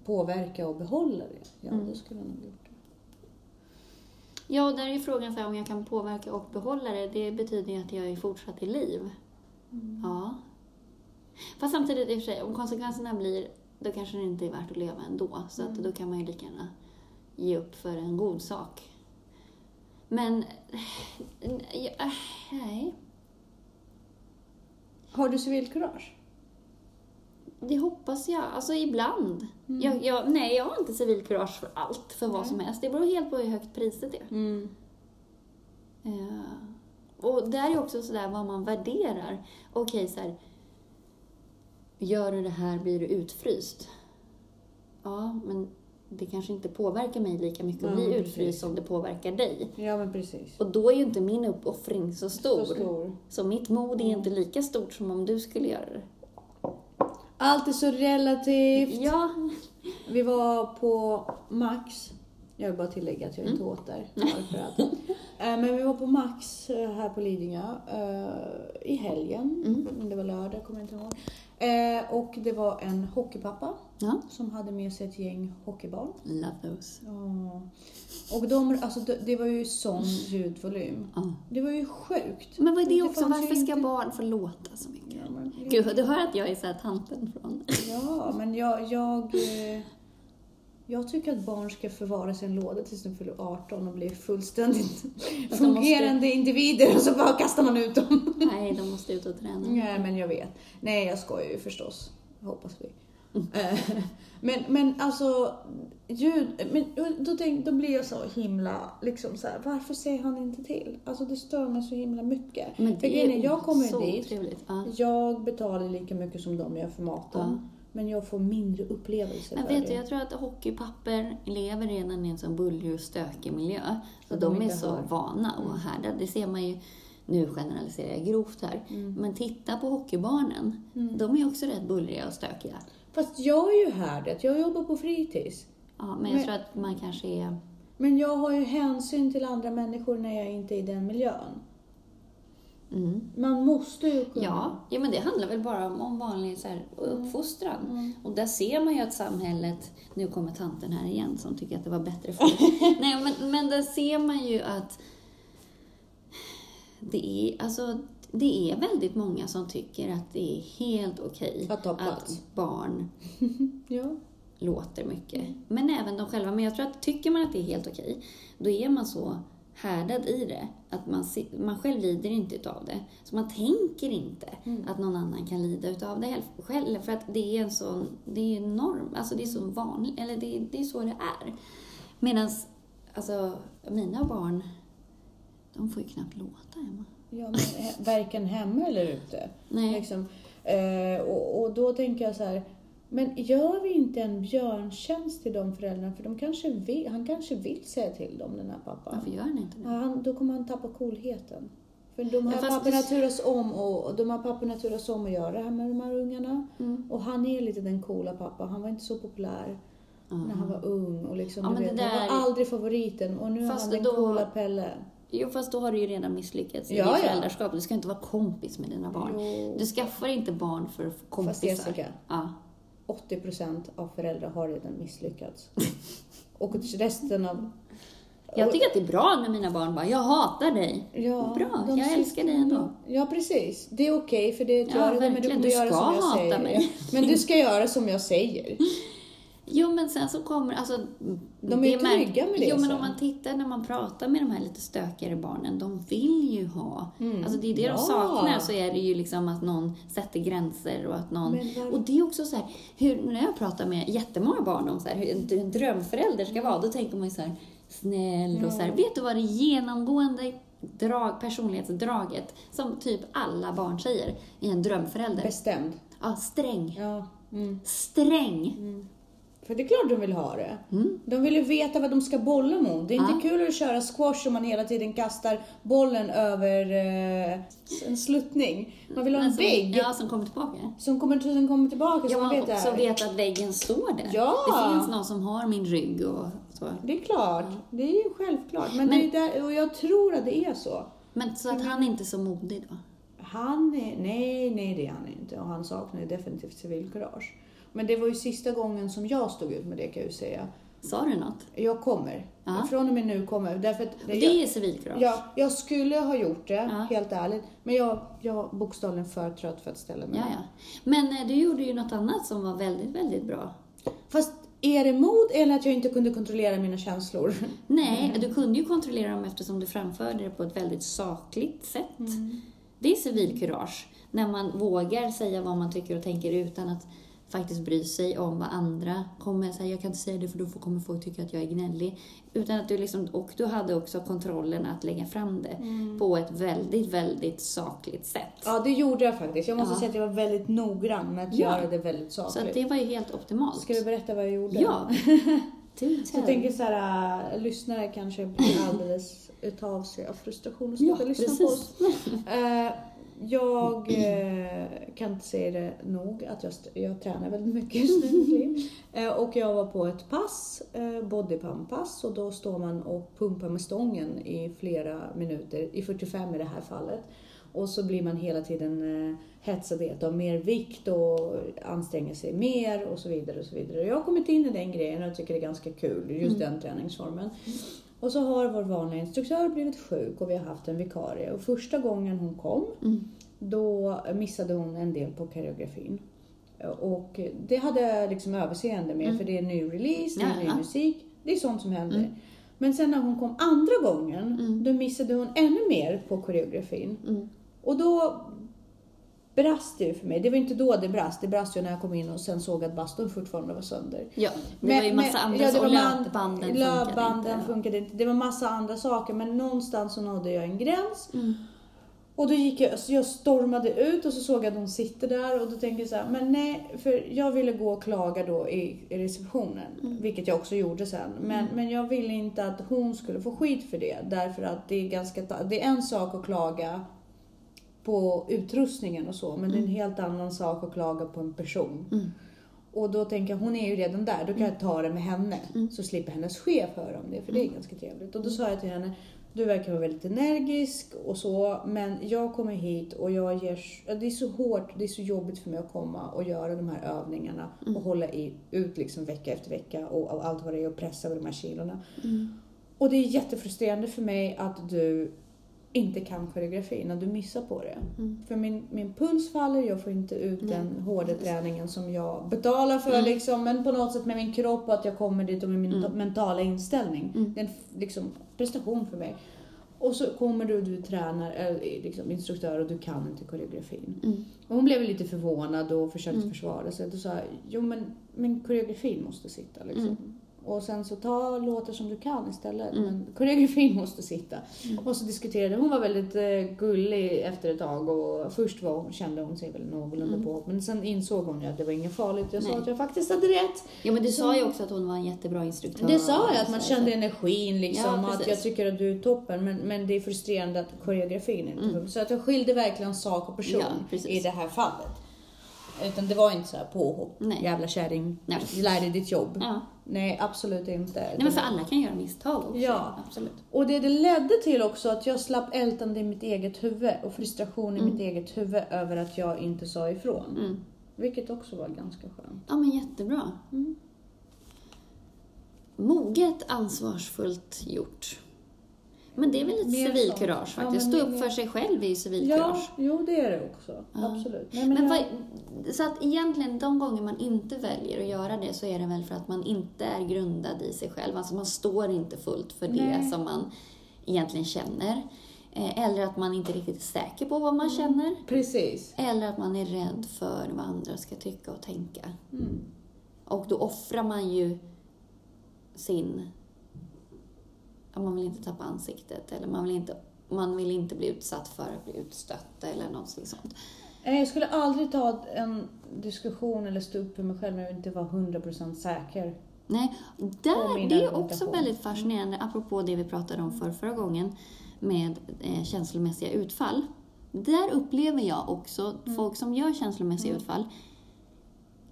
påverka och behålla det, ja Mm. då skulle jag nog gjort det. Ja, och där är ju frågan så här, om jag kan påverka och behålla det. Det betyder ju att jag är fortsatt i liv. Mm. Ja. Fast samtidigt, i och för sig, om konsekvenserna blir, då kanske det inte är värt att leva ändå. Så att Mm. då kan man ju lika gärna ge upp för en god sak. Men, nej. Har du civilkurage? Det hoppas jag. Alltså ibland. Mm. Jag, jag, nej, jag har inte civilkurage för allt, för vad Nej. som helst. Det beror helt på hur högt priset är. Mm. Eh, och där är också sådär vad man värderar. Okej, så här. Gör du det här blir du utfryst. Ja, men det kanske inte påverkar mig lika mycket att bli utfryst som det påverkar dig. Ja, men precis. Och då är ju inte min uppoffring så stor. Så stor. Så mitt mod är inte lika stort som om du skulle göra det. Allt är så relativt. Ja, Vi var på Max. Jag vill bara tillägga att jag inte Mm. åt där. <laughs> Eh, Men vi var på Max eh, här på Lidingö eh, i helgen. Mm. Det var lördag, kommer jag inte ihåg. Eh, Och det var en hockeypappa ja. som hade med sig ett gäng hockeybarn. Love those. Ja. Och de, alltså det, det var ju sån ljudvolym. Ja. Det var ju sjukt. Men vad är det Det också? Varför ska inte- barn få låta så mycket? Ja, men, Gud, du hör att jag är så här tanten från... Ja, men jag, jag, eh, jag tycker att barn ska förvaras i en låda tills de fyller 18 och blir fullständigt <laughs> de fungerande individer och så bara kastar man ut dem. Nej, de måste ut och träna. Nej, men jag vet. Nej, jag skojar ju förstås. Hoppas vi. Eh, <laughs> men, men alltså, ljud, men då, tänk, då blir jag så himla, liksom så här, varför säger han inte till? Alltså det stör mig så himla mycket. Men det är jag kommer så dit, otrevligt. Ja. jag betalar lika mycket som de gör för maten. Ja. Men jag får mindre upplevelser Men vet det. du, jag tror att hockeypapper lever redan i en sån bullrig och stökig miljö. Så de, de är så hör. vana och Mm. härda. Det ser man ju, nu generaliserar jag grovt här, Mm. men titta på hockeybarnen. Mm. De är också rätt bullriga och stökiga. Fast jag är ju härdet, jag jobbar på fritids. Ja, men jag Men- tror att man kanske är... Men jag har ju hänsyn till andra människor när jag inte är i den miljön. Mm. Man måste ju kunna. Ja, ja, men det handlar väl bara om, om vanlig så här, uppfostran. Mm. Och där ser man ju att samhället, nu kommer tanten här igen som tycker att det var bättre förr. <laughs> Nej, men, men där ser man ju att det är, alltså, det är väldigt många som tycker att det är helt okej plats. att barn <laughs> Ja. låter mycket. Men även de själva. Men jag tror att tycker man att det är helt okej, då är man så härdad i det att man, man själv lider inte utav det. Så man tänker inte Mm. att någon annan kan lida utav det själv. För att det är en sån, det är norm, alltså det är så vanligt, eller det, det är så det är. Medan, alltså mina barn, de får ju knappt låta hemma. ja men he- varken hemma eller ute. Nej. Liksom. Eh, och, och då tänker jag så här. Men gör vi inte en björntjänst till de föräldrarna? För de kanske vill, han kanske vill säga till dem, den här pappan. Varför gör ni inte det? han, då kommer han tappa coolheten. För de här Ja, fast papporna det- turas om och och de här papporna turas om att göra det här med de här ungarna. Mm. Och han är lite den coola pappa. Han var inte så populär när han var ung och liksom, Ja, vet, det han där- var aldrig favoriten och nu är Fast han den då- coola Pelle. Jo, fast då har du ju redan misslyckats i Ja, ditt föräldraskap. Du ska inte vara kompis med dina barn. Jo. Du skaffar inte barn för kompisar. Jessica, Ja. 80% av föräldrar har redan misslyckats. och resten av... Jag tycker att det är bra när mina barn bara, jag hatar dig. Ja, Bra, jag sitter- älskar dig ändå. Ja, precis. Det är okej för det att Ja, göra det, men du kommer Du göra som jag säger. mig. Men du ska göra som jag säger. Jo, men sen så kommer, alltså... De är ju trygga med det Jo, men om man tittar när man pratar med de här lite stökigare barnen, de vill ju ha... Mm. Alltså det är det Ja. de saknar, så är det ju liksom att någon sätter gränser och att någon... Var- Och det är också så här, hur, när jag pratar med jättemånga barn om så här, hur en, en drömförälder ska vara, då tänker man ju så här, snäll och så här. Vet du vad det genomgående drag, personlighetsdraget, som typ alla barn säger, är en drömförälder? Bestämd. Ja, sträng. Ja. Mm. Sträng. För det är klart de vill ha det. Mm. De vill ju veta vad de ska bolla mot. Det är inte Ja. kul att köra squash om man hela tiden kastar bollen över eh, en sluttning. Man vill ha en som- vägg Ja, som kommer tillbaka. som kommer, som kommer tillbaka Ja, man vet här. vet att väggen står där. Ja. Det finns någon som har min rygg och så. Det är klart, det är ju självklart. Men, Men- det är där, och jag tror att det är så. Men så att han är inte så modig då? Han är, nej, nej det är han inte. Och han saknar ju definitivt civilkurage. Men det var ju sista gången som jag stod ut med det kan jag ju säga. Sa du något? Jag kommer. Ja. Från och med nu kommer. Därför att jag, det är civilkurage? ja, jag skulle ha gjort det, Ja. helt ärligt. Men jag, jag var bokstavligen för trött för att ställa mig. Ja, ja. Men eh, du gjorde ju något annat som var väldigt, väldigt bra. Fast är det mod eller att jag inte kunde kontrollera mina känslor? <laughs> Nej, du kunde ju kontrollera dem eftersom du framförde det på ett väldigt sakligt sätt. Det är civilkurage. När man vågar säga vad man tycker och tänker utan att faktiskt bry sig om vad andra kommer säga. Jag kan inte säga det för då kommer folk tycka att jag är gnällig. Utan att du liksom, och du hade också kontrollen att lägga fram det på ett väldigt, väldigt sakligt sätt. Ja, det gjorde jag faktiskt. Jag måste Ja. säga att jag var väldigt noggrann med att Ja. göra det väldigt Så sakligt. att det var ju helt optimalt. Ska vi berätta vad jag gjorde? Ja. <laughs> Du, Så jag tänker så här, äh, lyssnare kanske blir alldeles utav sig av frustration och Ja, slutar lyssna precis. på oss. <laughs> Jag <clears throat> eh, kan inte säga det nog att jag, jag tränar väldigt mycket just nu. Eh, och jag var på ett pass, eh, bodypump-pass, och då står man och pumpar med stången i flera minuter, i 45 i det här fallet. Och så blir man hela tiden eh, hetsad att ha mer vikt och anstränga sig mer och så vidare. och så vidare. Jag har kommit in i den grejen och jag tycker det är ganska kul, just den träningsformen. Och så har vår vanliga instruktör blivit sjuk och vi har haft en vikarie. Och första gången hon kom, Mm. då missade hon en del på koreografin. Och det hade jag liksom överseende med för det är ny release, det är Mm. Ja, ny musik. Det är sånt som händer. Mm. Men sen när hon kom andra gången, Mm. då missade hon ännu mer på koreografin. Mm. Och då brast det ju för mig. Det var inte då det brast, det brast ju när jag kom in och sen såg att bastun fortfarande var sönder. Ja, det var ju massa andra ja, saker. Löpbanden funkade inte. funkade inte. Det var massa andra saker men någonstans så nådde jag en gräns. Mm. Och då gick jag, så jag stormade ut och så såg jag att de sitter där och då tänkte jag så här, men nej, för jag ville gå och klaga då i, i receptionen, Mm. vilket jag också gjorde sen. Men, men jag ville inte att hon skulle få skit för det, därför att det är ganska, det är en sak att klaga på utrustningen och så, men det är en helt annan sak att klaga på en person. Mm. Och då tänker jag, hon är ju redan där, då kan jag ta det med henne. Mm. Så slipper hennes chef höra om det, för det är ganska trevligt. Och då sa jag till henne, du verkar vara väldigt energisk och så, men jag kommer hit och jag ger... Det är så hårt, det är så jobbigt för mig att komma och göra de här övningarna Mm. och hålla i, ut liksom vecka efter vecka och, och allt vad det är och pressa över de här kilorna. Mm. Och det är jättefrustrerande för mig att du inte kan koreografin, att du missar på det. Mm. För min, min puls faller, jag får inte ut Nej, den hårda träningen som jag betalar för Mm. liksom, men på något sätt med min kropp och att jag kommer dit och med min Mm. mentala inställning. Mm. Det är en liksom, prestation för mig. Och så kommer du, du tränar, äh, liksom, instruktör och du kan inte koreografin. Mm. Och hon blev lite förvånad och försökte Mm. försvara sig. Då sa jag, jo men, men koreografin måste sitta liksom. Mm. Och sen så ta låtar som du kan istället. Mm. Men koreografin måste sitta. Mm. Och så diskuterade hon var väldigt eh, gullig efter ett tag och först var, hon- kände hon sig väl någorlunda Mm. på. Men sen insåg hon ju att det var inget farligt. Jag sa Nej. att jag faktiskt hade rätt. Ja, men du Så- sa ju också att hon var en jättebra instruktör. Det sa jag, att man kände energin liksom. Ja, att jag tycker att du är toppen. Men, men det är frustrerande att koreografin inte Mm. Så att jag skilde verkligen sak och person Ja, i det här fallet. Utan det var inte så här påhopp. Nej. Jävla kärring. Nej. Lär dig ditt jobb. Ja. Nej, absolut inte. Nej, men för alla kan göra misstag också. Ja. Absolut. Och det, det ledde till också att jag slapp ältande i mitt eget huvud och frustration i Mm. mitt eget huvud över att jag inte sa ifrån. Mm. Vilket också var ganska skönt. Ja, men jättebra. Mm. Moget, ansvarsfullt gjort. Men det är väl Mer civilkurage. Ja, faktiskt. men Stå det- upp för sig själv är ju Ja, civilkurage. jo det är det också. Ja. Absolut. Nej, Men jag- vad, så att egentligen de gånger man inte väljer att göra det så är det väl för att man inte är grundad i sig själv. Alltså man står inte fullt för det Nej. som man egentligen känner. Eh, Eller att man inte riktigt är säker på vad man känner. Precis. Eller att man är rädd för vad andra ska tycka och tänka. Mm. Och då offrar man ju sin... Man vill inte tappa ansiktet eller man vill inte, man vill inte bli utsatt för att bli utstött eller något sånt. Nej, Jag skulle aldrig ta en diskussion eller stå upp för mig själv när jag inte var 100% säker. Nej, där, det är också väldigt fascinerande, apropå det vi pratade om för förra gången med eh, känslomässiga utfall. Där upplever jag också folk som gör känslomässiga utfall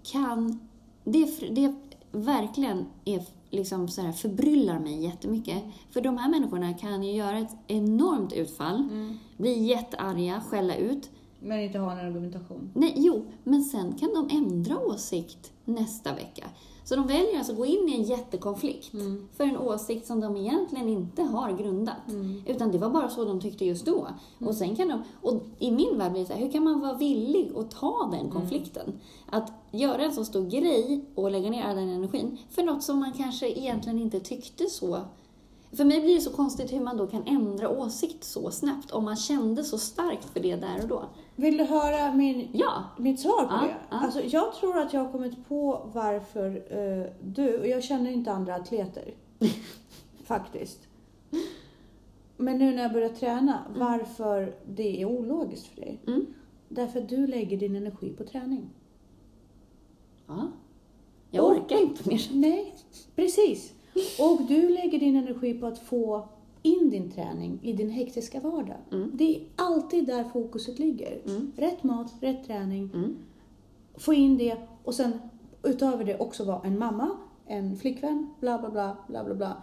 kan... Det, det verkligen är liksom så här, förbryllar mig jättemycket. För de här människorna kan ju göra ett enormt utfall, bli jättearga, skälla ut. Men inte ha en argumentation. Nej, jo, men sen kan de ändra åsikt nästa vecka. Så de väljer alltså att gå in i en jättekonflikt för en åsikt som de egentligen inte har grundat. Utan det var bara så de tyckte just då. Och sen kan de, och i min värld blir det så här, hur kan man vara villig att ta den konflikten? Att göra en så stor grej och lägga ner all den energin för något som man kanske egentligen inte tyckte så för mig blir det så konstigt hur man då kan ändra åsikt så snabbt om man kände så starkt för det där och då. Vill du höra min, Ja, mitt svar på Ja, det? ja. Alltså, jag tror att jag har kommit på varför eh, du, och jag känner inte andra atleter. <laughs> faktiskt. Men nu när jag börjar träna, varför det är ologiskt för dig. Mm. Därför att du lägger din energi på träning. Ja. Jag Och- orkar inte mer. Nej, precis. Och du lägger din energi på att få in din träning i din hektiska vardag. Mm. Det är alltid där fokuset ligger. Mm. Rätt mat, rätt träning. Mm. Få in det och sen utöver det också vara en mamma, en flickvän, bla bla bla, bla bla bla.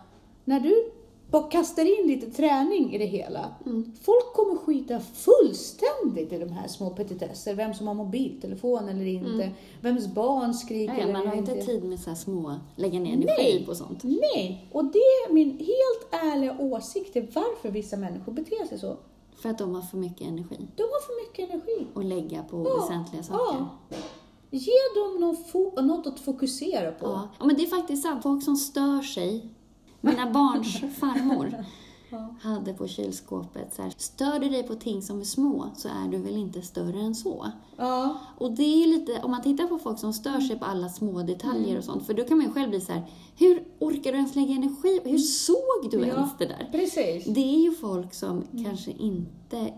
När du bara kastar in lite träning i det hela, Mm. folk kommer skita fullständigt i de här små petitesser. Vem som har mobiltelefon eller inte, vems barn skriker Mm. Ja, eller man har inte. tid med så här små, lägga ner energi Nej. på sånt. Nej, och det är min helt ärliga åsikt till varför vissa människor beter sig så. För att de har för mycket energi De har för mycket energi. att lägga på Ja, väsentliga saker. Ja. Ge dem någon fo- något att fokusera på. Ja. ja, men det är faktiskt sant. Folk som stör sig. Mina barns <laughs> farmor hade på kylskåpet så här, stör du dig på ting som är små så är du väl inte större än så. Ja. Och det är lite, om man tittar på folk som stör sig på alla små detaljer Mm. och sånt, för då kan man ju själv bli så här, hur orkar du ens lägga energi? Hur såg du Mm. Ja. ens det där? Precis. Det är ju folk som kanske inte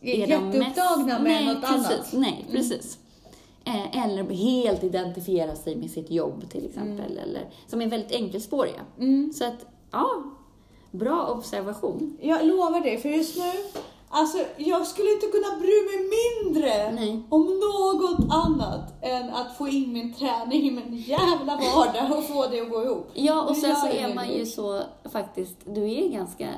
Är är de mest- jätteupptagna med Nej, något precis. annat. Nej, precis. Eh, Eller helt identifiera sig med sitt jobb till exempel, eller som är väldigt enkelspåriga. Mm. Så att, ja, bra observation. Jag lovar dig, för just nu, alltså jag skulle inte kunna bry mig mindre Nej. om något annat än att få in min träning i min jävla vardag och få det att gå ihop. Ja, och sen så är man ju så, faktiskt, du är ganska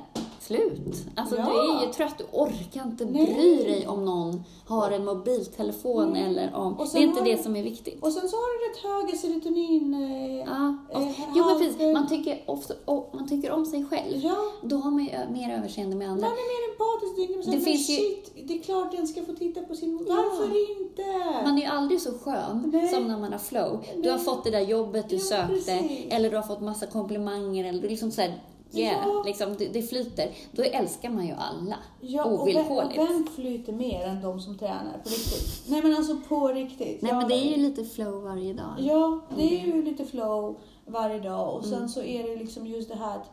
slut. Alltså Ja. du är ju trött, du orkar inte Nej. bry dig om någon har en mobiltelefon Nej. eller om... Det är inte det som är viktigt. Och sen så har du rätt höga serotonin... Eh, Ja, och, eh, jo men precis, man tycker, ofta, och, man tycker om sig själv. Ja, Då har man ju ö- mer överseende med andra. man är mer empatisk. Det, Det finns ju- shit, det är klart den ska få titta på sin... Ja. Varför inte? Man är ju aldrig så skön Nej. som när man har flow. Du har fått det där jobbet du Ja, sökte, precis. eller du har fått massa komplimanger, eller du liksom såhär, yeah, Ja. liksom, det, det flyter. Då älskar man ju alla, Ja, och vem, och ovillkorligt. vem flyter mer än de som tränar på riktigt? Nej men alltså på riktigt. Nej Jag- men det är ju lite flow varje dag. Ja, det är ju lite flow varje dag och sen Mm. så är det liksom just det här att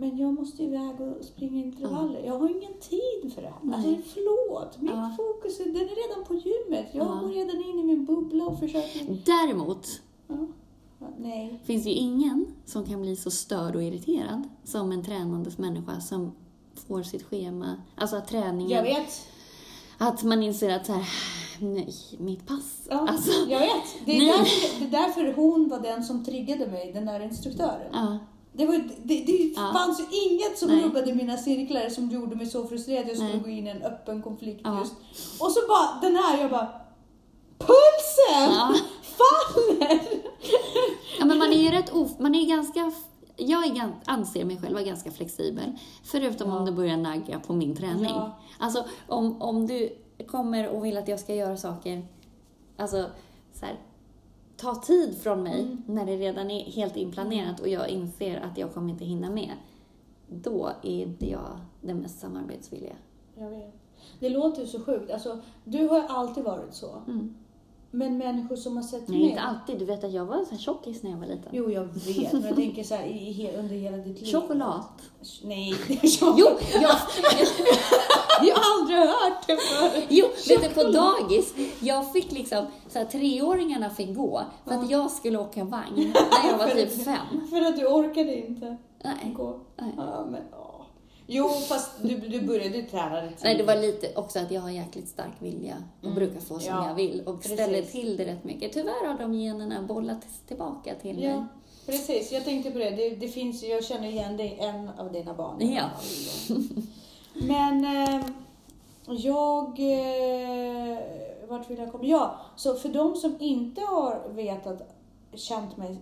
men jag måste iväg och springa intervaller. Jag har ingen tid för det här. Alltså Nej. förlåt, mitt Ja. fokus är, den är redan på gymmet. Jag Ja. går redan in i min bubbla och försöker... Däremot Ja. Nej. finns ju ingen som kan bli så störd och irriterad som en tränandes människa som får sitt schema, alltså att träningen, Jag vet. att man inser att så här, nej, mitt pass, Ja, alltså, jag vet. Det är, därför, det är därför hon var den som triggade mig, den där instruktören. ja, Det, var, det, det Ja. fanns ju inget som Nej. rubbade mina cirklar som gjorde mig så frustrerad att jag skulle Nej. gå in i en öppen konflikt Ja. just. Och så bara den här, jag bara Pulsen Ja. Faller! Ja, men man är ju rätt of, man är ganska, jag är, anser mig själv vara ganska flexibel. Förutom Ja. om du börjar nagga på min träning. Ja. Alltså om, om du kommer och vill att jag ska göra saker, alltså så här, ta tid från mig Mm. när det redan är helt inplanerat och jag inser att jag kommer inte hinna med. Då är inte jag den mest samarbetsvilliga. Jag vet. Det låter ju så sjukt. Alltså, du har alltid varit så. Mm. Men människor som har sett Nej, mig. inte alltid. Du vet att jag var så här tjockis när jag var liten. Jo, jag vet. Men jag tänker så här i, i, under hela ditt liv. Choklad. Nej, <laughs> choklad. Jo, jag, <laughs> Jag har aldrig hört det förut. jo vet du, på dagis, jag fick liksom, så här, treåringarna fick gå för att jag skulle åka vagn när jag var typ <laughs> fem. För att du orkade inte Nej. gå. Nej. Ja, men. Jo, fast du, du började träna rätt Nej, det var lite också att jag har jäkligt stark vilja och Mm. brukar få som Ja, jag vill och precis. ställer till det rätt mycket. Tyvärr har de generna bollat tillbaka till mig. Ja, precis. Jag tänkte på det. det. Det finns, jag känner igen dig, en av dina barn. Ja. <laughs> Men eh, jag... Eh, vart vill jag komma? Ja, så för de som inte har vetat, känt mig,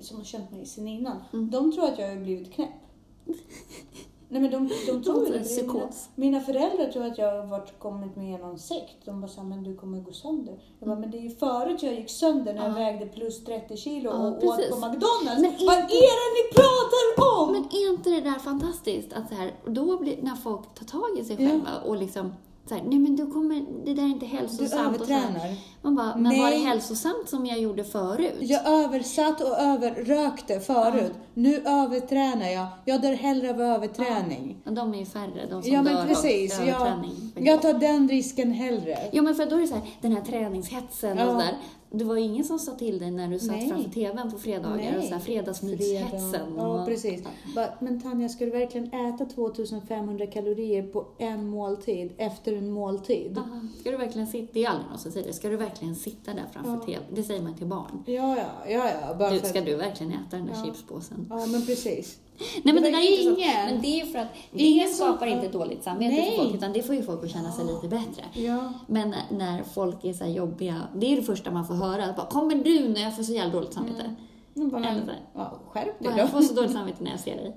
som har känt mig sen innan, Mm. de tror att jag har blivit knäpp. <laughs> Nej men de, de tror det. Mina, mina föräldrar tror att jag har varit, kommit med i någon sekt. De bara såhär, men du kommer gå sönder. Jag bara, men det är ju förut jag gick sönder när jag Ja. vägde plus 30 kilo Ja, och precis. åt på McDonalds. Men Vad inte- är det ni pratar om? Men är inte det där fantastiskt? Att så här, då blir, när folk tar tag i sig Ja. själva och liksom så här, nej men du kommer, det där är inte Du hälsosamt. och så här. Man bara, men var det Nej. hälsosamt som jag gjorde förut? Jag översatt och överrökte förut. Nu övertränar jag. Jag dör hellre av överträning. Men de är ju färre, de som Ja, dör men precis. av Jag, överträning. jag tar den risken hellre. Jo men för då är det så här, den här träningshetsen Ja. och sådär. Det var ju ingen som sa till dig när du satt Nej. framför TVn på fredagar och så här fredagsmyshetsen. Ja, och- precis. Men Tanja, ska du verkligen äta 2500 kalorier på en måltid efter en måltid? Aha. Ska du verkligen sitta, det är aldrig någon som säger det, ska du verkligen sitta där framför Ja. TV? Det säger man till barn. Ja, ja, ja. ja bara Du, ska att- du verkligen äta den där Ja. chipspåsen? Ja, men precis. Nej men Det det är ingen- Men det är för att ingen det som- skapar inte ett dåligt samvete Nej. för folk, utan det får ju folk att känna sig lite bättre. Ja. Men när- folk är så här jobbiga, det är det första man får höra. Bara, Kommer du när jag får så jävla dåligt samvete? Men bara, Eller ja, skärp dig Bara, Jag då. får så dåligt <laughs> samvete när jag ser dig.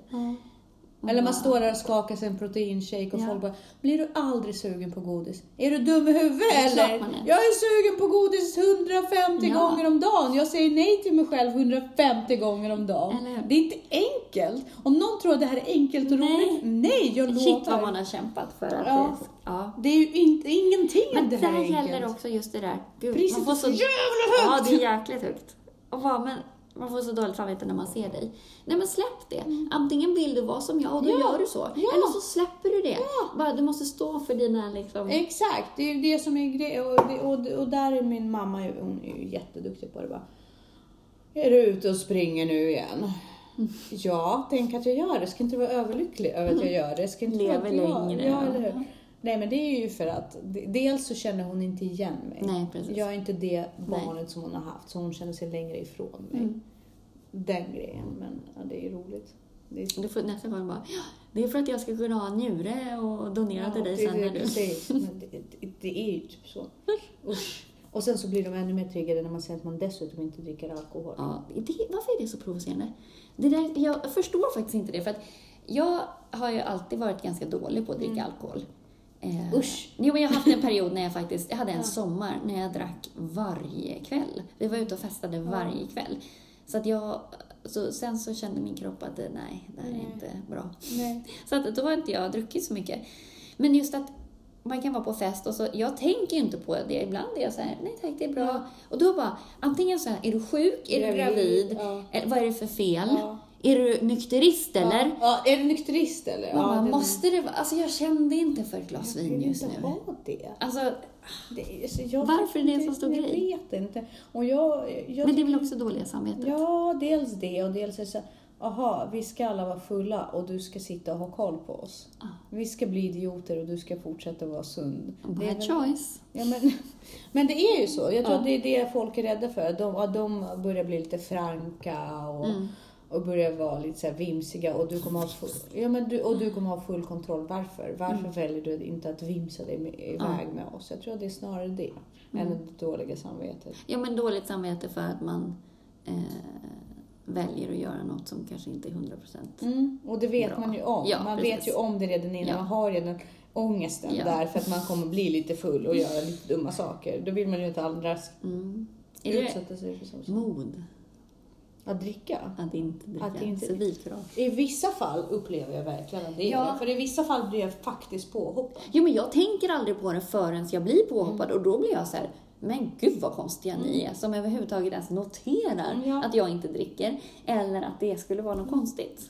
Eller man står där och skakar sig en proteinshake och Ja. folk bara, blir du aldrig sugen på godis? Är du dum i huvudet eller? är. Jag är sugen på godis 150 Ja. gånger om dagen. Jag säger nej till mig själv 150 gånger om dagen. Det är inte enkelt. Om någon tror att det här är enkelt och Nej. roligt, nej, jag Shit vad lovar. man har kämpat för att Ja. det ja. Det är ju inte, ingenting Men det där här är gäller enkelt. också just det där. Gud, Priset man får så jävla högt! Ja, det är jäkligt högt. Och vad, men man får så dåligt samvete när man ser dig. Nej men släpp det. Antingen vill du vara som jag och då Mm. Ja. gör du så. Ja. Eller så släpper du det. Bara, du måste stå för dina liksom... Exakt, det är ju det som är grejen. Och, och, och där är min mamma, hon är ju jätteduktig på det bara. Är du ute och springer nu igen? Ja, tänk att jag gör det. Ska inte vara överlycklig över att jag gör det. Ska inte Lever längre, Ja, ja. eller hur? Nej, men det är ju för att de- dels så känner hon inte igen mig. Nej, precis. Jag är inte det barnet som hon har haft, så hon känner sig längre ifrån mig. Mm. Den grejen, men ja, det är roligt. Det är Du får nästa gång bara, ja, det är för att jag ska kunna ha en njure och donera till dig det, sen det, när du... Precis, men <laughs> det, det, det är ju typ så. Usch. Och sen så blir de ännu mer triggade när man säger att man dessutom inte dricker alkohol. Ja, det, varför är det så provocerande? Det där, jag förstår faktiskt inte det, för att jag har ju alltid varit ganska dålig på att dricka alkohol. Eh, Mm. Usch. Jo, men jag har haft en period när jag faktiskt, jag hade en Ja. sommar när jag drack varje kväll. Vi var ute och festade varje kväll. Så att jag, så, sen så kände min kropp att nej, det här är Nej. inte bra. Nej. <laughs> Så att då har inte jag druckit så mycket. Men just att man kan vara på fest och så, jag tänker ju inte på det. Ibland är jag så här, nej tack det är bra. Ja. Och då bara, antingen så här, är du sjuk? Är du gravid? Ja. Vad är det för fel? Ja. Är du nykterist eller? Ja. ja, är du nykterist eller? Man ja, det- måste det vara? Alltså jag kände inte för ett glas jag vin vill just inte nu. ha det. Alltså, det är, så jag Varför är det en så stor inte- grej? Jag vet inte. Och jag, jag men det är väl också dåliga samvetet? Ja, dels det och dels är det så aha, vi ska alla vara fulla och du ska sitta och ha koll på oss. Ah. Vi ska bli idioter och du ska fortsätta vara sund. Det är Bad väl- choice. Ja, men, <laughs> men det är ju så. Jag tror Ja. att det är det folk är rädda för. De, att de börjar bli lite franka och, Mm. Och börjar vara lite så här vimsiga. Och du, kommer ha full, ja, men du, och du kommer ha full kontroll. Varför? Varför Mm. väljer du inte att vimsa dig med, iväg med oss? Jag tror att det är snarare det. Mm. Än det dåliga samvetet. Ja, men dåligt samvete för att man eh, väljer att göra något som kanske inte är 100 procent. Mm. Och det vet Bra. man ju om. Ja, man precis. vet ju om det redan innan. Ja. Man har redan ångesten Ja. där för att man kommer bli lite full och göra lite dumma saker. Då vill man ju inte andra Mm. Utsätta sig för sånt. mod Att dricka. att inte dricka? Att inte- Civilkurage. I vissa fall upplever jag verkligen att det är Ja. det. För i vissa fall blir jag faktiskt påhoppad. Jo, men jag tänker aldrig på det förrän jag blir påhoppad Mm. och då blir jag så här, men gud vad konstiga ni är som överhuvudtaget ens noterar Mm, ja. att jag inte dricker. Eller att det skulle vara något konstigt.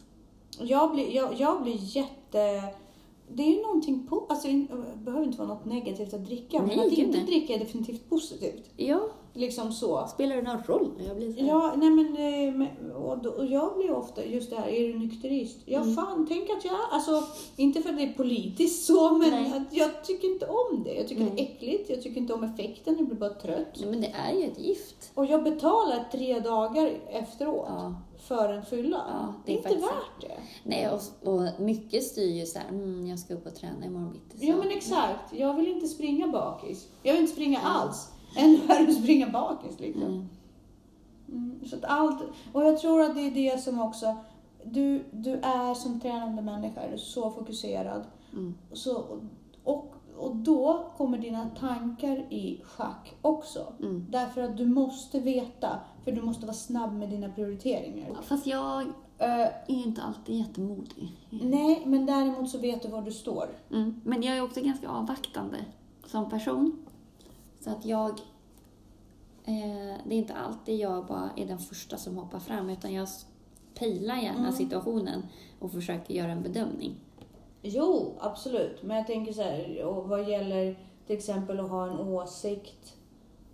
Jag blir, jag, jag blir jätte... Det är ju någonting på... Alltså, det behöver inte vara något negativt att dricka, Nej, men att inte nej. dricka är definitivt positivt. Ja, Liksom så. spelar det någon roll? Jag blir så här, Ja, nej men, eh, och, och jag blir ofta just det här, är du nykterist? Ja, Mm. fan, tänk att jag, alltså inte för att det är politiskt så, men Nej. att jag tycker inte om det. Jag tycker Nej. det är äckligt, jag tycker inte om effekten, jag blir bara trött. Nej, men det är ju ett gift. Och jag betalar tre dagar efteråt Ja. För en fylla. Ja, det är inte faktiskt- värt det. Nej, och, och mycket styr ju så här, mm, jag ska upp och träna imorgon bitti. Ja men exakt, jag vill inte springa bakis. Jag vill inte springa alls. Än <laughs> värre springa bakis liksom. Mm. Mm, så att allt, och jag tror att det är det som också, du, du är som tränande människa, du är så fokuserad. Mm. Så, och, och då kommer dina tankar i schack också. Mm. Därför att du måste veta, för du måste vara snabb med dina prioriteringar. Fast jag Eh, är inte alltid jättemodig. nej, men däremot så vet du var du står. Mm. Men jag är också ganska avvaktande som person. Så att jag... Eh, det är inte alltid jag bara är den första som hoppar fram, utan jag pejlar gärna Mm. situationen och försöker göra en bedömning. Jo, absolut. Men jag tänker så här, och vad gäller till exempel att ha en åsikt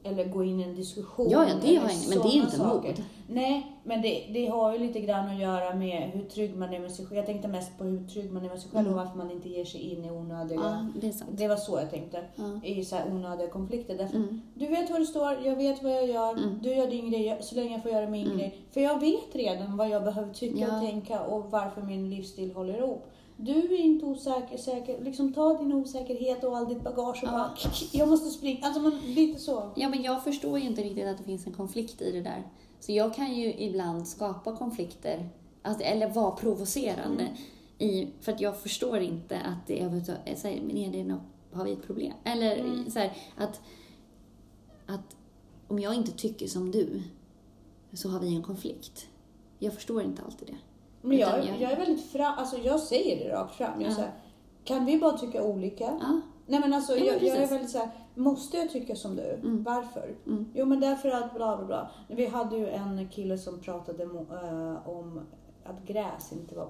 eller gå in i en diskussion. Ja, ja, det har jag men det är inte saker. mod. Nej, men det, det har ju lite grann att göra med hur trygg man är med sig själv. Jag tänkte mest på hur trygg man är med sig själv Mm. och varför man inte ger sig in i onödiga... Ja, det är sant. Det var så jag tänkte. Ja. I så här onödiga konflikter. Därför Mm. Du vet var du står, jag vet vad jag gör, Mm. du gör din grej så länge jag får göra min Mm. grej. För jag vet redan vad jag behöver tycka och tänka och varför min livsstil håller ihop. Du är inte osäker, säker. Liksom ta din osäkerhet och all ditt bagage och Ja. bara, <laughs> jag måste springa. Alltså man, lite så. Ja, men jag förstår ju inte riktigt att det finns en konflikt i det där. Så jag kan ju ibland skapa konflikter, alltså, eller vara provocerande. Mm. I, för att jag förstår inte att det så här, men är det något, har vi ett problem? Eller Mm. så här, att, att om jag inte tycker som du, så har vi en konflikt. Jag förstår inte alltid det. Men jag, jag- jag är väldigt fram, alltså jag säger det rakt fram. Jag Ja. säger, kan vi bara tycka olika? Ja, Nej men alltså Ja, men jag, jag är väldigt så här, måste jag tycka som du? Mm. Varför? Mm. Jo men därför att bla bla bla. Vi hade ju en kille som pratade eh, om att gräs inte var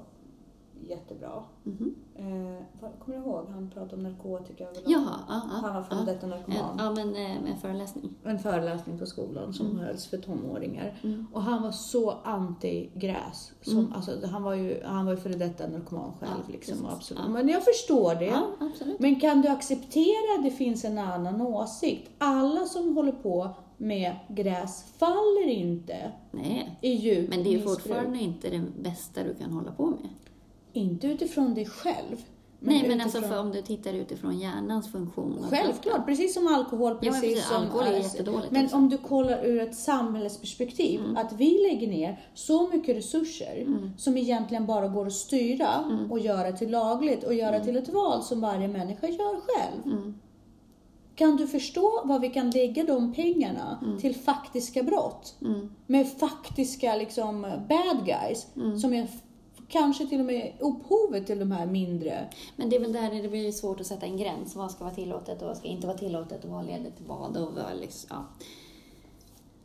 jättebra. mhm. Eh, vad- kommer du ihåg? Han pratade om narkotika överlag. Jaha, ja. Han var före ja. detta narkoman. ja, men eh, med en föreläsning. En föreläsning på skolan som Mm. hölls för tonåringar. Mm. Och han var så anti-gräs. Mm. alltså, han, var ju, han var ju före detta narkoman själv. Ja, liksom, absolut. Ja. Men jag förstår det. Men kan du acceptera att det finns en annan åsikt? Alla som håller på med gräs faller inte Nej, i djupt men det är missbruk. fortfarande inte det bästa du kan hålla på med. Inte utifrån dig själv. Nej, men alltså utifrån- för om du tittar utifrån hjärnans funktion. Självklart, precis som alkohol. Ja, men Precis precis. som Alkohol är jättedåligt Men också. om du kollar ur ett samhällsperspektiv, Mm. att vi lägger ner så mycket resurser Mm. som egentligen bara går att styra Mm. och göra till lagligt och göra till ett val som varje människa gör själv. Mm. Kan du förstå vad vi kan lägga de pengarna Mm. till faktiska brott? Mm. Med faktiska liksom bad guys Mm. som är kanske till och med upphovet till de här mindre. Men det är väl där det blir svårt att sätta en gräns. Vad ska vara tillåtet och vad ska inte vara tillåtet och vad leder till vad och vad liksom, ja.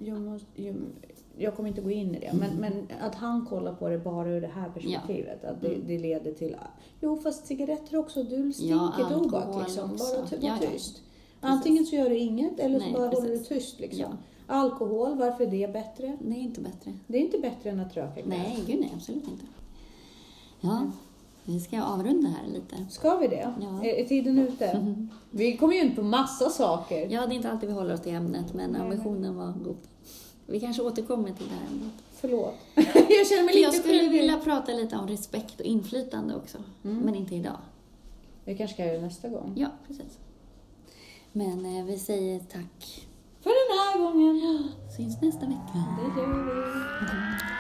Jag, måste, jag, jag kommer inte gå in i det, men, men att han kollar på det bara ur det här perspektivet. Att det, Mm. det leder till... Jo, fast cigaretter också, du stinker alkohol tobak liksom. också. Bara Ja, var ja. tyst. Antingen så gör du inget eller så Nej, bara håller du precis. tyst liksom. Ja. Alkohol, varför är det bättre? Det är inte bättre. Det är inte bättre än att röka gräs. Nej, gud nej, absolut inte. Ja, vi ska avrunda här lite. Ska vi det? Ja. Är, är tiden ute? <laughs> Vi kommer ju in på massa saker. Ja, det är inte alltid vi håller oss till ämnet, men ambitionen var god. Vi kanske återkommer till det här ämnet. Förlåt. <laughs> jag känner mig För jag lite skulle skyldig. vilja prata lite om respekt och inflytande också, Mm. men inte idag. Det kanske ska jag göra nästa gång. Ja, precis. Men eh, vi säger tack. För den här gången. Syns nästa vecka. Det gör vi.